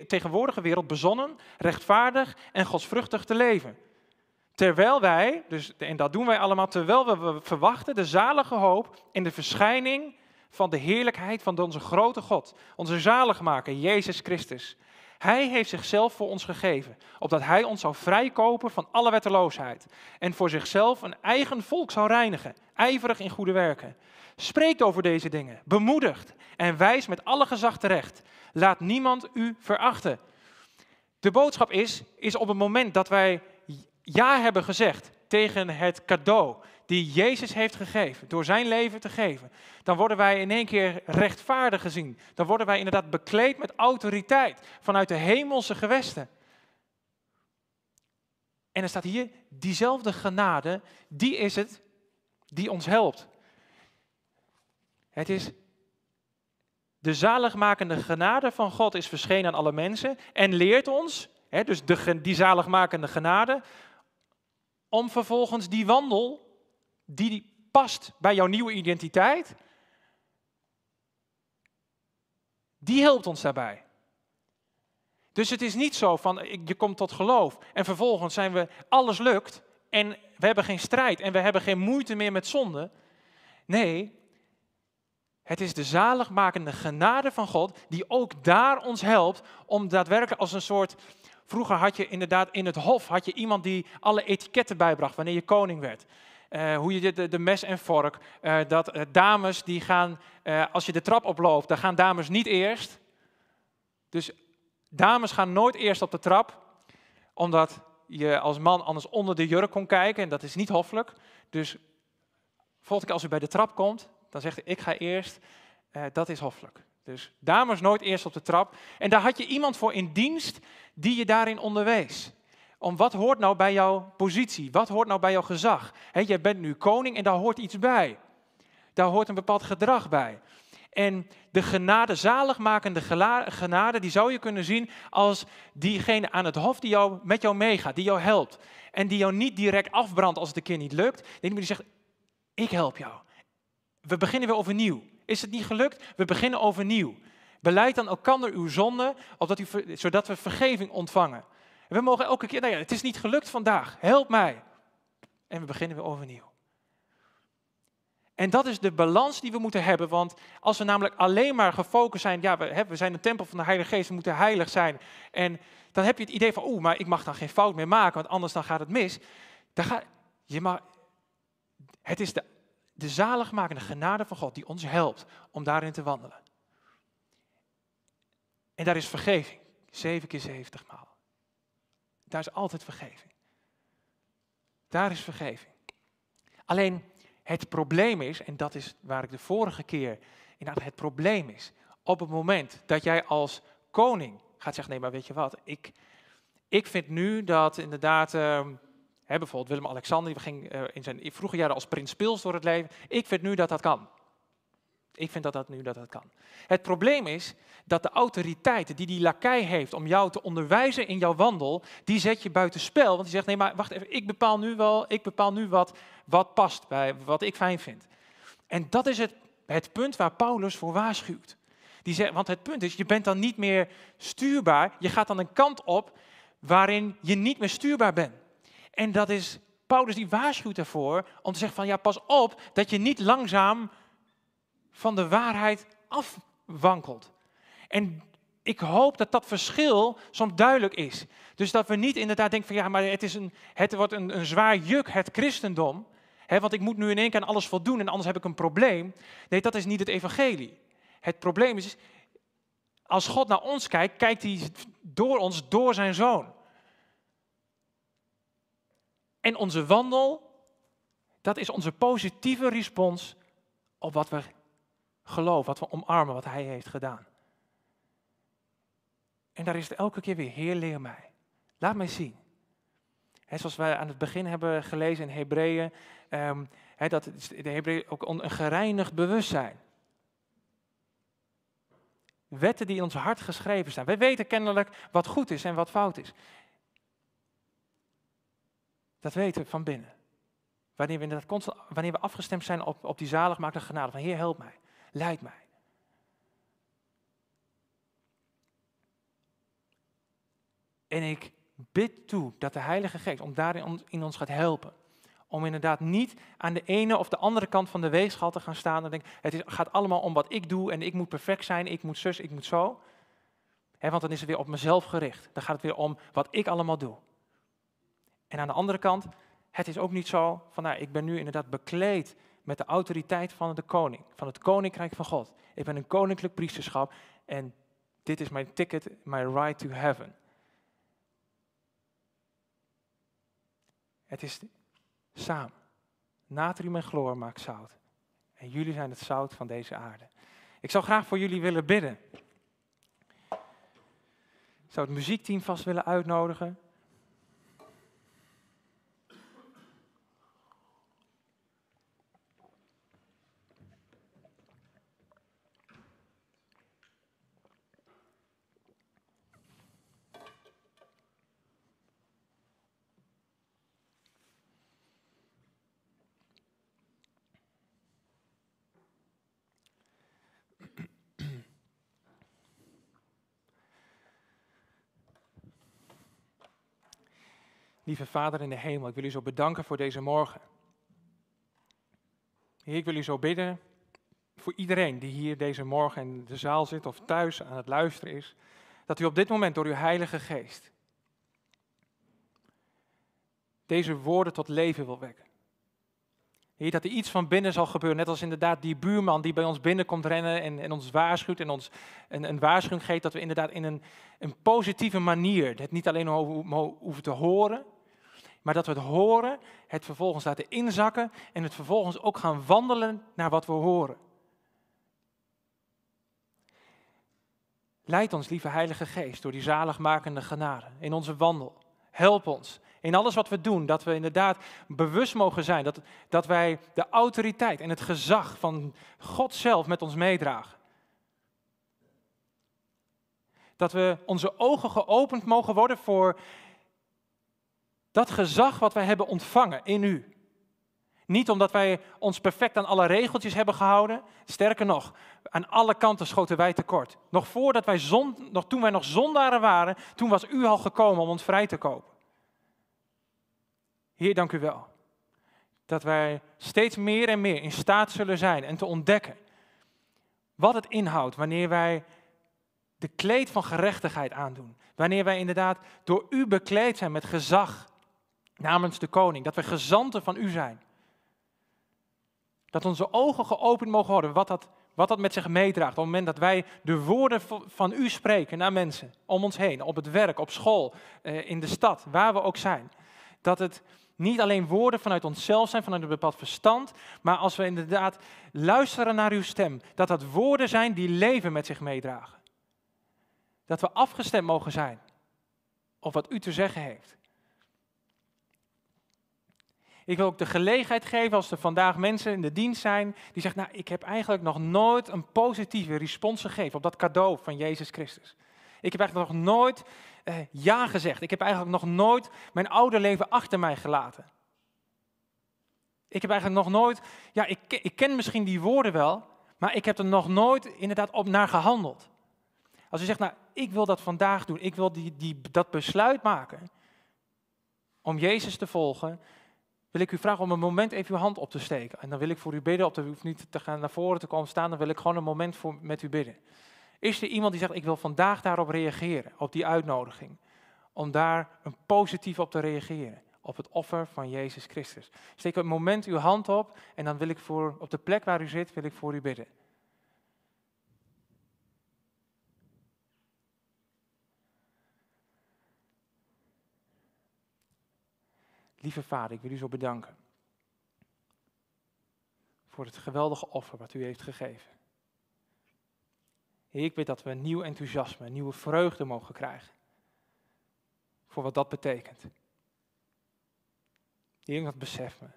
tegenwoordige wereld bezonnen, rechtvaardig en godsvruchtig te leven. Terwijl wij, dus, en dat doen wij allemaal, terwijl we verwachten de zalige hoop in de verschijning van de heerlijkheid van onze grote God, onze zaligmaker, Jezus Christus. Hij heeft zichzelf voor ons gegeven, opdat hij ons zou vrijkopen van alle wetteloosheid en voor zichzelf een eigen volk zou reinigen, ijverig in goede werken. Spreekt over deze dingen, bemoedigt en wijst met alle gezag terecht. Laat niemand u verachten. De boodschap is, is op het moment dat wij ja hebben gezegd tegen het cadeau die Jezus heeft gegeven, door zijn leven te geven, dan worden wij in één keer rechtvaardig gezien. Dan worden wij inderdaad bekleed met autoriteit vanuit de hemelse gewesten. En er staat hier, diezelfde genade, die is het die ons helpt. Het is de zaligmakende genade van God is verschenen aan alle mensen en leert ons, hè, dus de, die zaligmakende genade, om vervolgens die wandel die past bij jouw nieuwe identiteit, die helpt ons daarbij. Dus het is niet zo van je komt tot geloof en vervolgens zijn we alles lukt en we hebben geen strijd en we hebben geen moeite meer met zonde. Nee, het is de zaligmakende genade van God die ook daar ons helpt om daadwerkelijk als een soort. Vroeger had je inderdaad in het hof had je iemand die alle etiketten bijbracht wanneer je koning werd. Eh, hoe je de, de, mes en vork, eh, dat eh, dames die gaan, als je de trap oploopt, dan gaan dames niet eerst. Dus dames gaan nooit eerst op de trap, omdat je als man anders onder de jurk kon kijken en dat is niet hoffelijk. Dus volgende keer als u bij de trap komt, dan zegt hij, ik ga eerst, dat is hoffelijk. Dus dames nooit eerst op de trap. En daar had je iemand voor in dienst die je daarin onderwees. Om wat hoort nou bij jouw positie? Wat hoort nou bij jouw gezag? Jij bent nu koning en daar hoort iets bij. Daar hoort een bepaald gedrag bij. En de genade, zaligmakende genade, die zou je kunnen zien als diegene aan het hof die jou, met jou meegaat, die jou helpt. En die jou niet direct afbrandt als het een keer niet lukt. Nee, maar die zegt, ik help jou. We beginnen weer overnieuw. Is het niet gelukt? We beginnen overnieuw. Beleid dan elkander uw zonde, zodat we vergeving ontvangen. En we mogen elke keer, nou ja, het is niet gelukt vandaag, help mij. En we beginnen weer overnieuw. En dat is de balans die we moeten hebben, want als we namelijk alleen maar gefocust zijn, ja, we, we zijn een tempel van de Heilige Geest, we moeten heilig zijn. En dan heb je het idee van, oeh, maar ik mag dan geen fout meer maken, want anders dan gaat het mis. Dan ga, je mag, het is de, de zaligmakende genade van God die ons helpt om daarin te wandelen. En daar is vergeving, zeven keer zeventig maal. Daar is altijd vergeving. Daar is vergeving. Alleen het probleem is, en dat is waar ik de vorige keer inderdaad het probleem is, op het moment dat jij als koning gaat zeggen, nee maar weet je wat, ik, ik vind nu dat inderdaad, ehm, hè, bijvoorbeeld Willem-Alexander, die ging eh, in zijn vroege jaren als prins Pils door het leven, ik vind nu dat dat kan. Ik vind dat dat nu dat dat kan. Het probleem is dat de autoriteit die die lakij heeft om jou te onderwijzen in jouw wandel, die zet je buiten spel. Want die zegt, nee maar wacht even, ik bepaal nu wel, ik bepaal nu wat, wat past bij wat ik fijn vind. En dat is het, het punt waar Paulus voor waarschuwt. Die zegt, want het punt is, je bent dan niet meer stuurbaar, je gaat dan een kant op waarin je niet meer stuurbaar bent. En dat is, Paulus die waarschuwt ervoor om te zeggen van, ja pas op dat je niet langzaam van de waarheid afwankelt. En ik hoop dat dat verschil soms duidelijk is. Dus dat we niet inderdaad denken van ja, maar het, is een, het wordt een, een zwaar juk, het christendom. Hè, want ik moet nu in één keer aan alles voldoen en anders heb ik een probleem. Nee, dat is niet het evangelie. Het probleem is, als God naar ons kijkt, kijkt hij door ons, door zijn zoon. En onze wandel, dat is onze positieve respons op wat we geloof, wat we omarmen, wat hij heeft gedaan. En daar is het elke keer weer, Heer, leer mij. Laat mij zien. Hè, zoals wij aan het begin hebben gelezen in Hebreeën, ehm, hè, dat de Hebreeën ook een gereinigd bewustzijn. Wetten die in ons hart geschreven staan. Wij weten kennelijk wat goed is en wat fout is. Dat weten we van binnen. Wanneer we, wanneer we afgestemd zijn op, op die zaligmakende genade van Heer, help mij, leid mij. En ik bid toe dat de Heilige Geest om daarin in ons gaat helpen. Om inderdaad niet aan de ene of de andere kant van de weegschaal te gaan staan en denken, het gaat allemaal om wat ik doe en ik moet perfect zijn, ik moet zus, ik moet zo. want dan is het weer op mezelf gericht. Dan gaat het weer om wat ik allemaal doe. En aan de andere kant, het is ook niet zo van, nou, ik ben nu inderdaad bekleed met de autoriteit van de koning, van het koninkrijk van God. Ik ben een koninklijk priesterschap en dit is mijn ticket, my right to heaven. Het is samen. Natrium en chloor maakt zout. En jullie zijn het zout van deze aarde. Ik zou graag voor jullie willen bidden. Ik zou het muziekteam vast willen uitnodigen. Lieve Vader in de hemel, ik wil u zo bedanken voor deze morgen. Heer, ik wil u zo bidden voor iedereen die hier deze morgen in de zaal zit of thuis aan het luisteren is, dat u op dit moment door uw Heilige Geest deze woorden tot leven wil wekken. Heer, dat er iets van binnen zal gebeuren, net als inderdaad die buurman die bij ons binnenkomt rennen en, en ons waarschuwt en ons een, een waarschuwing geeft, dat we inderdaad in een, een positieve manier het niet alleen hoeven te horen, maar dat we het horen, het vervolgens laten inzakken en het vervolgens ook gaan wandelen naar wat we horen. Leid ons, lieve Heilige Geest, door die zaligmakende genade in onze wandel. Help ons in alles wat we doen, dat we inderdaad bewust mogen zijn dat, dat wij de autoriteit en het gezag van God zelf met ons meedragen. Dat we onze ogen geopend mogen worden voor dat gezag wat wij hebben ontvangen in u. Niet omdat wij ons perfect aan alle regeltjes hebben gehouden. Sterker nog, aan alle kanten schoten wij tekort. Nog voordat wij zond, nog toen wij nog zondaren waren, toen was u al gekomen om ons vrij te kopen. Heer, dank u wel. Dat wij steeds meer en meer in staat zullen zijn en te ontdekken wat het inhoudt wanneer wij de kleed van gerechtigheid aandoen. Wanneer wij inderdaad door u bekleed zijn met gezag namens de koning. Dat we gezanten van u zijn. Dat onze ogen geopend mogen worden, wat dat, wat dat met zich meedraagt. Op het moment dat wij de woorden van u spreken naar mensen om ons heen, op het werk, op school, eh, in de stad, waar we ook zijn. Dat het niet alleen woorden vanuit onszelf zijn, vanuit een bepaald verstand, maar als we inderdaad luisteren naar uw stem, dat dat woorden zijn die leven met zich meedragen. Dat we afgestemd mogen zijn op wat u te zeggen heeft. Ik wil ook de gelegenheid geven als er vandaag mensen in de dienst zijn die zeggen, nou, ik heb eigenlijk nog nooit een positieve respons gegeven op dat cadeau van Jezus Christus. Ik heb eigenlijk nog nooit eh, ja gezegd. Ik heb eigenlijk nog nooit mijn oude leven achter mij gelaten. Ik heb eigenlijk nog nooit, ja, ik, ik ken misschien die woorden wel, maar ik heb er nog nooit inderdaad op naar gehandeld. Als u zegt, nou, ik wil dat vandaag doen, ik wil die, die, dat besluit maken om Jezus te volgen, wil ik u vragen om een moment even uw hand op te steken. En dan wil ik voor u bidden, op de, u hoeft niet te gaan naar voren te komen staan, dan wil ik gewoon een moment voor, met u bidden. Is er iemand die zegt, ik wil vandaag daarop reageren, op die uitnodiging? Om daar een positief op te reageren, op het offer van Jezus Christus. Steek een moment uw hand op en dan wil ik voor, op de plek waar u zit, wil ik voor u bidden. Lieve Vader, ik wil u zo bedanken voor het geweldige offer wat u heeft gegeven. Heer, ik bid dat we een nieuw enthousiasme, nieuwe vreugde mogen krijgen. Voor wat dat betekent. Heer, dat besef me.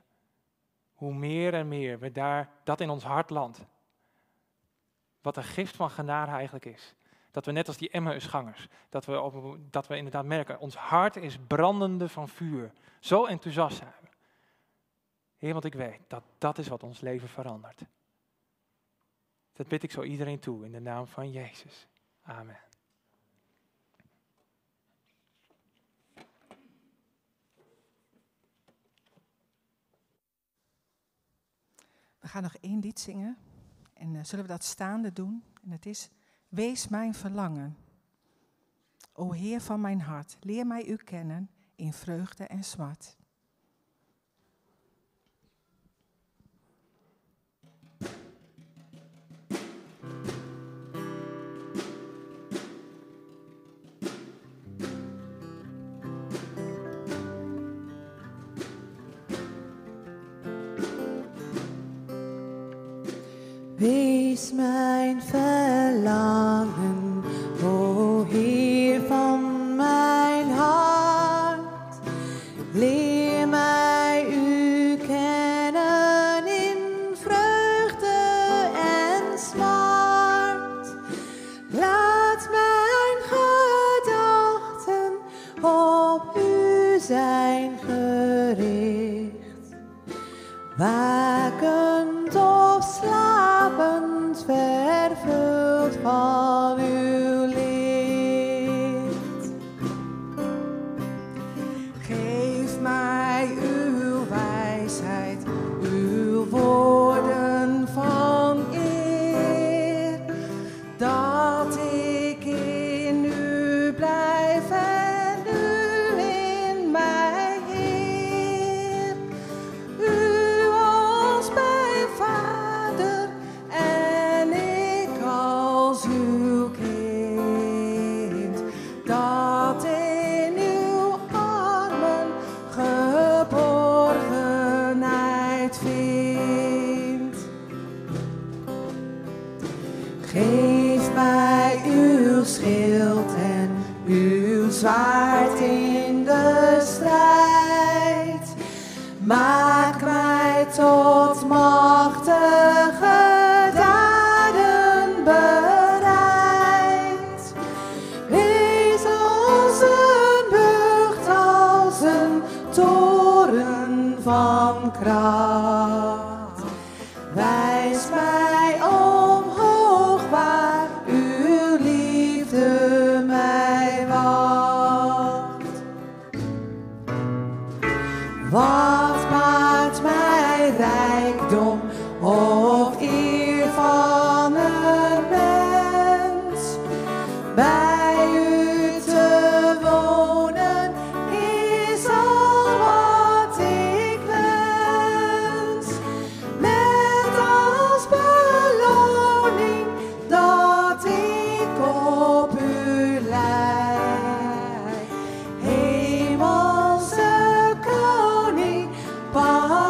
Hoe meer en meer we daar, dat in ons hart landt. Wat een gift van genade eigenlijk is. Dat we net als die Emmausgangers, dat we, op, dat we inderdaad merken, ons hart is brandende van vuur. Zo enthousiast zijn. Heer, want ik weet dat dat is wat ons leven verandert. Dat bid ik zo iedereen toe in de naam van Jezus. Amen. We gaan nog één lied zingen. En eh, zullen we dat staande doen? En het is Wees mijn verlangen. O Heer van mijn hart, leer mij u kennen in vreugde en smart. Wees mijn verlangen,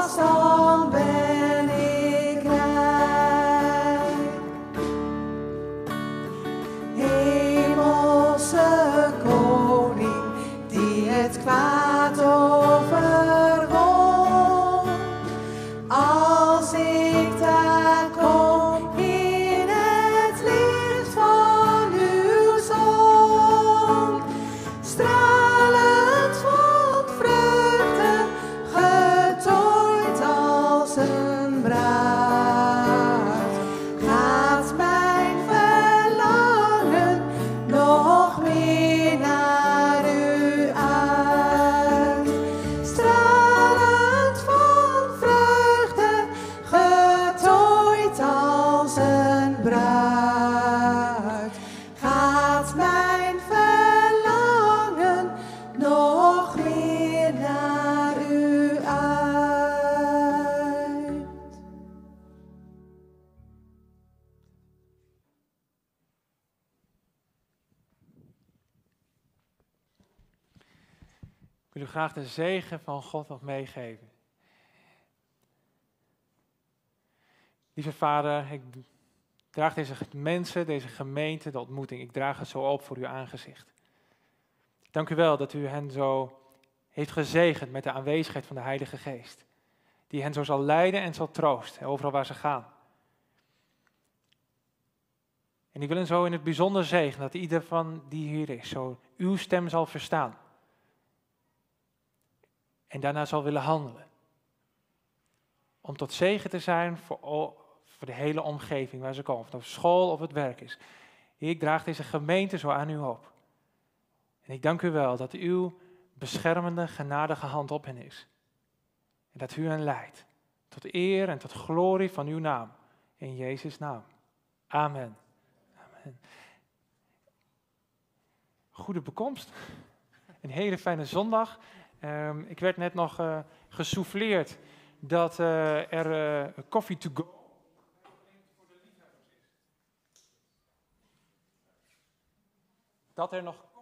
pas dan De zegen van God nog meegeven. Lieve Vader, ik draag deze mensen, deze gemeente, de ontmoeting, ik draag het zo op voor uw aangezicht. Dank u wel dat u hen zo heeft gezegend met de aanwezigheid van de Heilige Geest. Die hen zo zal leiden en zal troosten, overal waar ze gaan. En ik wil hen zo in het bijzonder zegenen dat ieder van die hier is, zo uw stem zal verstaan. En daarna zal willen handelen. Om tot zegen te zijn voor, voor de hele omgeving waar ze komen. Of op school of het werk is. Ik draag deze gemeente zo aan u op. En ik dank u wel dat uw beschermende, genadige hand op hen is. En dat u hen leidt. Tot eer en tot glorie van uw naam. In Jezus' naam. Amen. Amen. Goede bekomst. Een hele fijne zondag. Ehm, ik werd net nog uh, gesouffleerd dat uh, er uh, coffee to go. Dat er nog